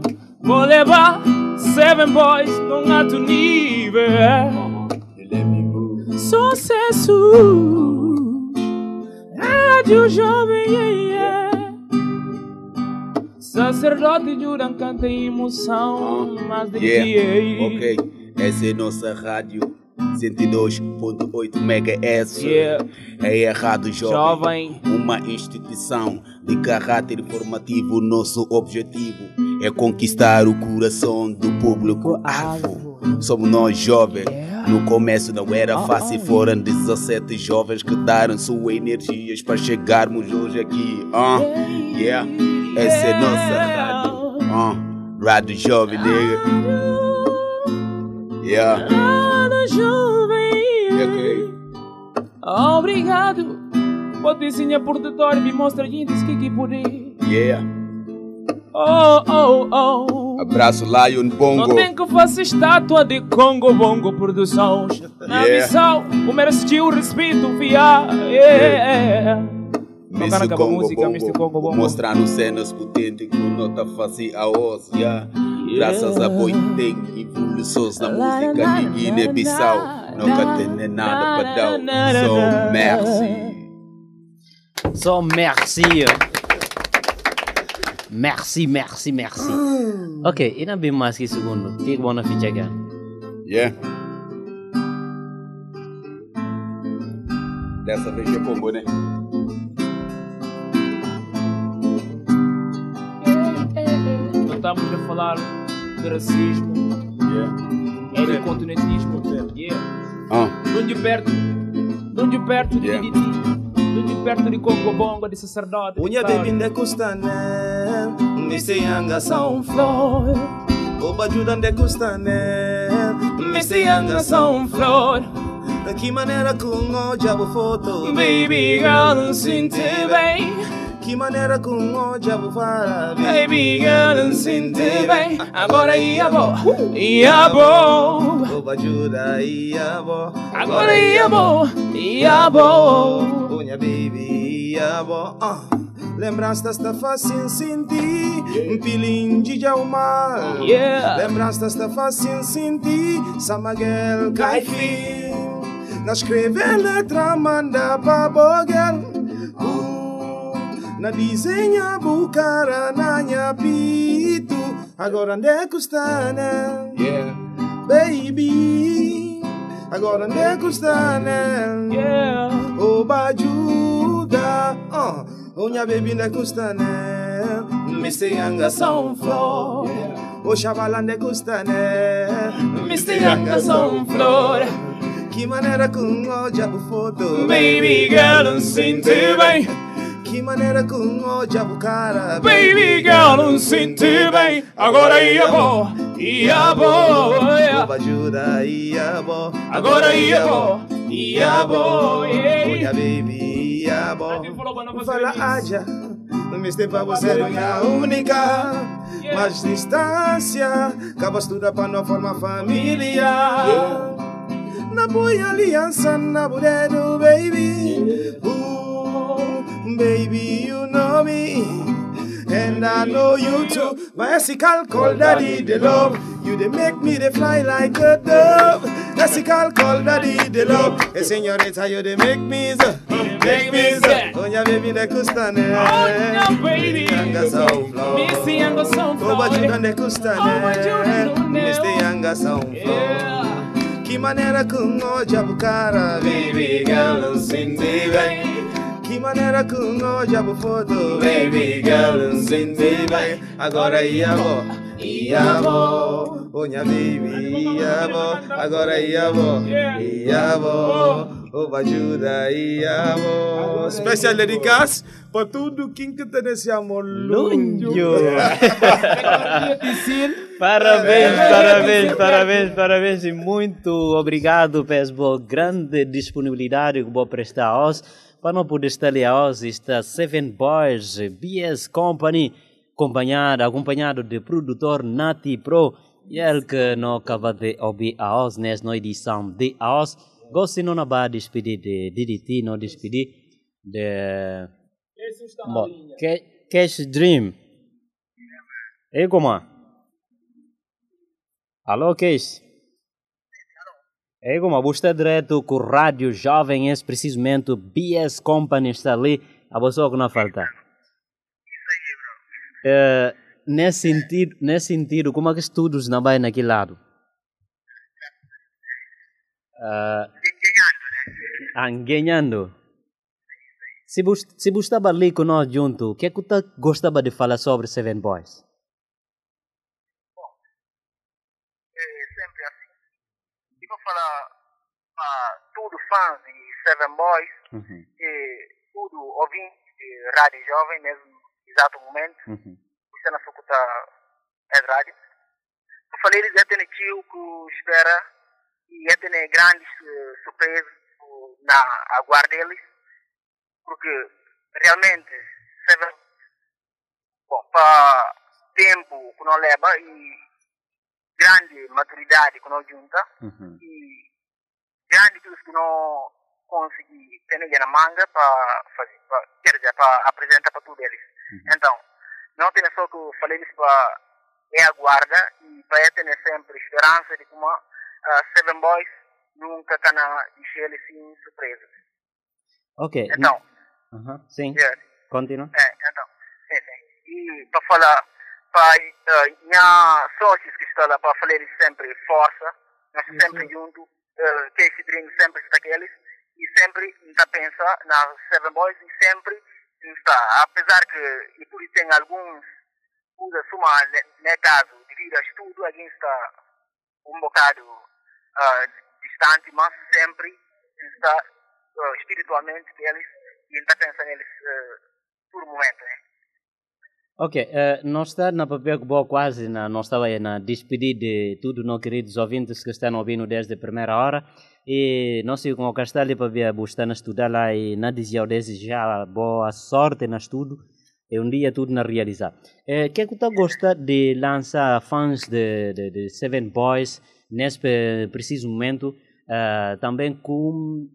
Vou levar Seven Boys num alto nível. Sucesso. Rádio Jovem, yeah, yeah. Sacerdote Juran canta emoção, mas de Yeah. Ok. Essa é nossa rádio 102.8 MHz. Yeah. É a Rádio Jovem. Jovem. Uma instituição de caráter informativo. Nosso objetivo é conquistar o coração do público-alvo. Somos nós jovens. No começo não era fácil, foram 17 jovens que deram suas energias para chegarmos hoje aqui. Ah, yeah. Essa é nossa rádio. Ah, rádio Jovem, nega. Yeah. Rádio Jovem. Ok. Obrigado. Pode ensinar por tutor, me mostra gente que que poder. Yeah. Oh, oh, oh. Abraço Lion Bongo. Não tem que fazer estátua de Congo Bongo Produções. Na Yeah. missão, o merecia o respeito, via. Yeah. Miss Tocar naquela Congo música, Bongo, Mr. Congo Bongo. mostrando cenas potentes que não tá fácil a oz, yeah. Graças a boi tem evoluções na música de Guiné-Bissau, nunca tem nada para dar, só merci. Só merci. Merci, merci, merci. Ok, e não bem mais que segundo. Que que vão ficar aqui? Yeah. Dessa vez é Congo, né? Não estamos a falar de racismo, é de continentismo. Yeah. Ah. Não de perto, não de perto de Yeah. Didi, não de perto de Congo Bongo, de sacerdote. de Unha sabe. baby nde kustane Mr. Yanga São flor, Oba Juda nde kustane Mr. Yanga são flor. Que maneira com o diabo foto Baby girl, não sinto bem. Que maneira com o diabo fala Baby girl, não sinto bem. Agora ia bom, ia bom. Oba Juda ia bo Agora ia bom, ia bom. Unha baby ia bo ah. Lembranças está fácil sentir Um pilim de mal Yeah. Lembranças está fácil sentir Samaguel Caifim Na escreve letra manda pra boguel uh, Na desenha bucara na nha pito Agora onde é que está, né? Yeah. Baby Agora onde é que está, né? Yeah. Oba ajuda uh, Unha baby onde é que está, né? Mr. Yanga são flor O chavala onde é que está, né? Mr. Yanga são flor. Que maneira com o diabo foto Baby girl, não sinto bem. Que maneira com o diabo cara Baby girl, não sinto bem. Agora ia bom, ia bom. Oba ajuda ia bo Agora ia bom, ia bom. Unha baby ia bo Fala aja. Não para você é minha única Mas distância Acabas tudo para não formar família. Na boa aliança Na buredo baby. Ooh, Baby you know me. And I know you too. Ethical call daddy the love. You they make me they fly like a dove. Esse cálculo da de love. E senhorita, you they make me so, make me so. Onha baby de custa né. Onha baby. Yanga sound flow. Missy Yanga sound flow. Oba juda de custa né. Mr. Yanga sound flow. Que maneira com oja bucara, baby girl, não sindi Que maneira com oja bu foto, baby girl, bem. Agora ia bo, ia bo. Onha baby, ia bo. Agora ia bo, ia bo. Oba ajuda, ia bo. Special dedicação para tudo quem que tem esse amor lunho. Parabéns, parabéns, parabéns, parabéns e muito obrigado pela grande disponibilidade que vou prestar a nós para não poder estar ali a nós está Seven Boys BS Company acompanhado, acompanhado de produtor Nati Pro e ele que não acaba de ouvir a nós nesta edição de a nós gosto não vai despedir de DDT, não despedir de Bom, Cash Dream e como? Alô, Keis? É como você direto com Rádio Jovem, esse precisamente BS Company está ali, a pessoa que não falta. É, nesse, sentido, nesse sentido, como é que estudos não vai naquele lado? Uh, ah, ganhando. Se você, estava ali nós junto, o que é que você gostava de falar sobre Seven Boys? falar para tudo fãs de Seven Boys uhum. e tudo ouvinte de Rádio Jovem mesmo exato momento uhum. você não escuta é rádio eu falei eles já têm tio que espera e já tem grandes uh, surpresas uh, na aguarda deles porque realmente Seven bom, para tempo que não leva e grande maturidade que nós junta uhum. e grande coisas que nós consegui ter na manga para fazer, pra, quer dizer, para apresentar para todos eles. Uhum. Então, não tem só que eu falei isso para é a guarda e para ter sempre esperança de como uh, Seven Boys nunca can deixar eles sem surpresas. Ok. Então, uhum. sim. Continua. É, então, sim, sim. E para falar para uh, minha sócios que estão lá para falar sempre força, nós sempre juntos, uh, Casey Dream sempre está aqueles, e sempre está pensa na Seven Boys e sempre está, apesar que e por isso tem alguns coisas suma no caso devido a estudo, alguém está um bocado uh, distante, mas sempre está uh, espiritualmente que eles e está pensando neles uh, por momento, né? Ok, uh, nós estamos na papel quase, na, nós estamos na despedir de tudo, nossos queridos ouvintes que estão ouvindo desde a primeira hora. E nós com o castelo para ver a estão a estudar lá e na desejar desejar boa sorte no estudo e um dia tudo na realizar. O uh, que é que você gosta de lançar fãs de, de, de Seven Boys nesse preciso momento, uh, também com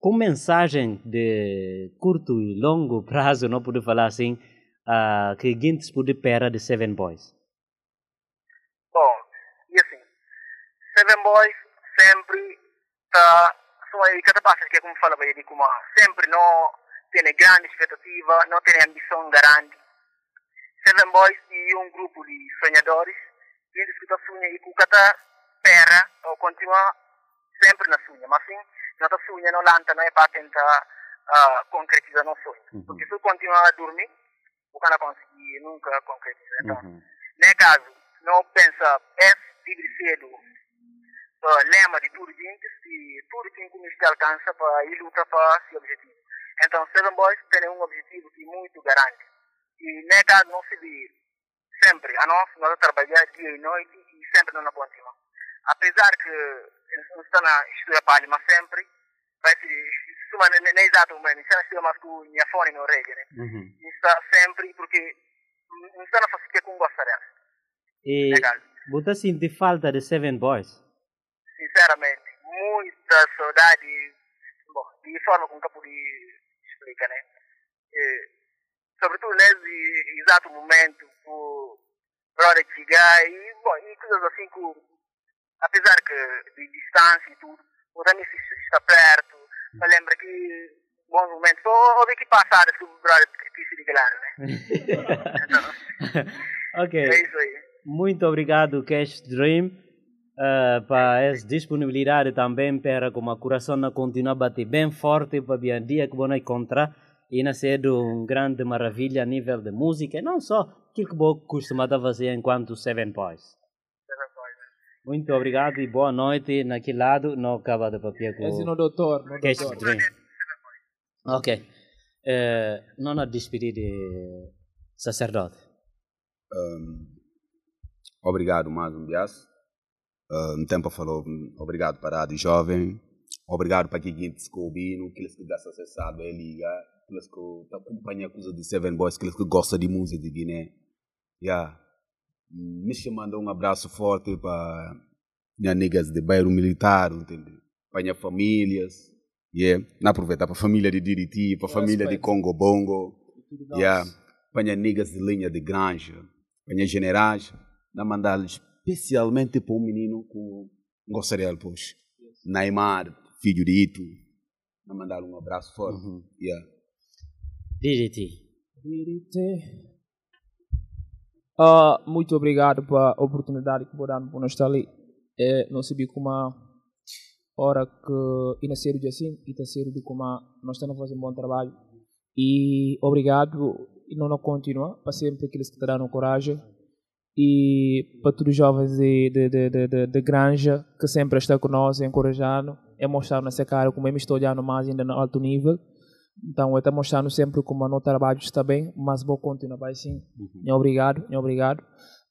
com mensagem de curto e longo prazo, não posso falar assim, uh, que Gintes pode pera de Seven Boys? Bom, e assim, Seven Boys sempre está, só aí cada passo que é como fala bem, como sempre não tem grande expectativa, não tem ambição grande. Seven Boys e um grupo de sonhadores, eles que sonham e que cada pera ou continua sempre na sonha, mas sim, não está sonha, não lanta, não é para tentar uh, concretizar no sonho. Uhum. Porque se eu continuar a dormir, o cara conseguir nunca concretizar. Então, Uhum. nesse caso, não pensa, é livre cedo, uh, lema de tudo gente, tudo que que alcança para ir lutar para esse objetivo. Então, Seven Boys tem um objetivo que muito garante. E nesse caso, não se vê sempre, a nós, nós trabalhamos dia e noite e sempre não continua. Apesar que não está na história para mas sempre, vai se, suma nem exato momento, se não mais com minha fone no rede, né? Uhum. Está sempre, porque não está na fazer com gosta dela. E Legal. você sente falta de Seven Boys? Sinceramente, muita saudade, bom, de forma como eu pude explicar, né? E, sobretudo nesse exato momento, o brother chegar e, bom, e coisas assim que apesar que de distância e tudo, o se está perto, eu lembro que bons momentos, houve que passar esse brother difícil de claro, né? ok. É isso aí. Muito obrigado, Cash Dream, uh, para essa disponibilidade também para como a coração não continua a bater bem forte para o dia que vou encontrar e na ser uma grande maravilha a nível de música, e não só aquilo que vou costumar fazer enquanto Seven Boys. Muito obrigado e boa noite. Naquele lado, não acaba de papel com Esse no doutor, no Cash doutor. Dream. Ok. Eh, não a despedir de sacerdote. Um, obrigado mais um vez. Um tempo falou obrigado para a Rádio Jovem. Obrigado para quem está ouvindo, aqueles que gostam de saber ligar, aqueles que acompanham a coisa de Seven Boys, aqueles que gostam de música de Guiné. Yeah. Me chamando um abraço forte para minhas niggas de bairro militar, entende? Para minhas famílias. Yeah. Não aproveitar para a família de Diriti, para a família de Congo Bongo. Yeah. Para minhas niggas de linha de granja, para minhas generais. Não mandar especialmente para um menino que gostaria de push. Neymar, filho de Ito. Não mandar um abraço forte. Yeah. Diriti. Ah, muito obrigado pela oportunidade que vou dar para estar ali. É, não sabia como a hora que e nascer de assim e nascer de como nós estamos fazer um bom trabalho. E obrigado e não não continua para sempre aqueles que te dão coragem e para todos os jovens de, de, de, de, de, granja que sempre estão conosco, encorajando, é mostrar nessa cara como eu me estou olhando mais ainda no alto nível. Então, eu estou mostrando sempre como o meu trabalho está bem, mas vou continuar assim. Uhum. Obrigado, obrigado.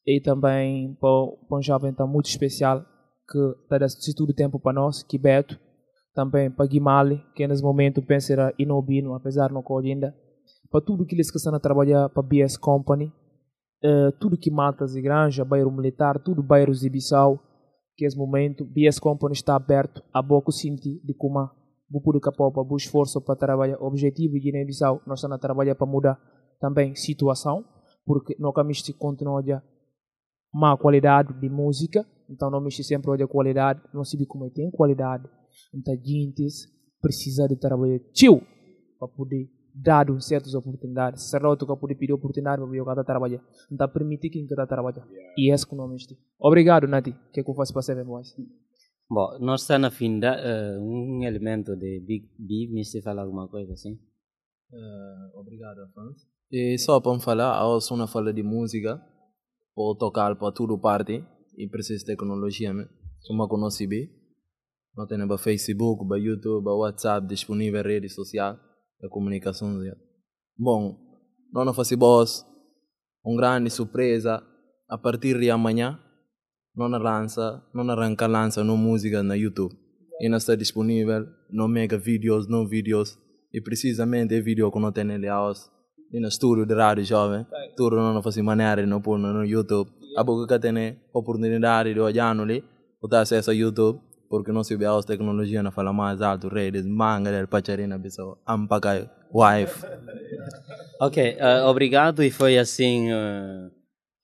E também para, um jovem muito especial que está dando todo o tempo para nós, que Beto. Também para Guimale, que nesse momento pensa era inobino, apesar de não colher ainda. Para tudo que eles que estão a trabalhar para a BS Company, uh, tudo que matas e granja, bairro militar, tudo bairros de Bissau, que nesse momento BS Company está aberto a boca sentir de como vou poder capar para esforço para trabalhar objetivo de Guiné-Bissau nós estamos a trabalhar para mudar também situação porque não caminhamos de continuar a má qualidade de música. Então não mexe sempre a qualidade não se como é tem qualidade então gente precisa de trabalhar tio para poder dar certas oportunidades. Sacerdote que poder pedir oportunidade para cada trabalhar. Então permitir quem cada trabalhar. E é isso que não mexe obrigado Nati. Que é que eu faço para Seven Boys Bom, nós estamos a findar uh, um elemento de Big B, me se fala alguma coisa assim? Uh, obrigado, Afonso. E só para me falar, a Osuna fala de música, para tocar para tudo parte, e precisa de tecnologia, né? Como eu conheci bem, não tem para Facebook, para YouTube, para WhatsApp, disponível rede social, a comunicação. Bom, não não boss, uma grande surpresa, a partir de amanhã, não lança, não arranca lança no música na YouTube. E não está disponível, não mega vídeos, não vídeos. E precisamente é vídeo que não tem ele house. E no estúdio de rádio jovem, tudo não faz maneira não pôr no YouTube. A pouco que tem oportunidade de olhar ali, ou ter acesso a YouTube, porque não se vê a tecnologia não fala mais alto, redes, manga, del pacharina, pessoa, ampaca, wife. Ok, uh, obrigado e foi assim... Uh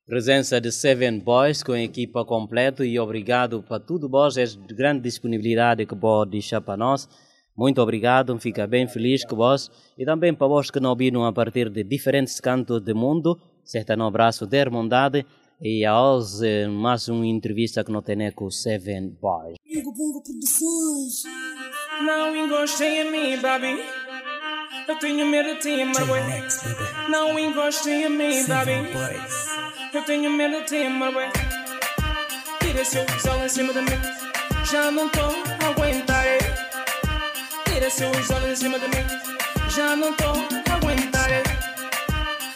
presença de Seven Boys com a equipa completa e obrigado para tudo vós, é de grande disponibilidade que pode deixar para nós. Muito obrigado, fica bem feliz com vós e também para vós que não viram a partir de diferentes cantos do mundo, certo no abraço de irmandade e a hoje mais uma entrevista que não tem com Seven Boys. Não em mim, baby. Eu tenho medo de ti, mas Não encostei em mim, baby. Eu tenho medo de ti, mas Tira seu sol em cima de mim. Já não tô a aguentar. Tira seu sol em cima de mim. Já não tô a aguentar.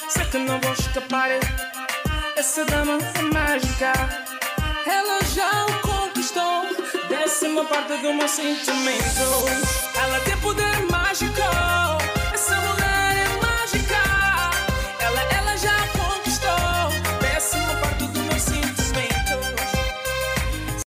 Sei que não vou escapar. Essa dama é mágica. Ela já o conquistou. Décima parte do meu sentimento. Ela tem poder mágico.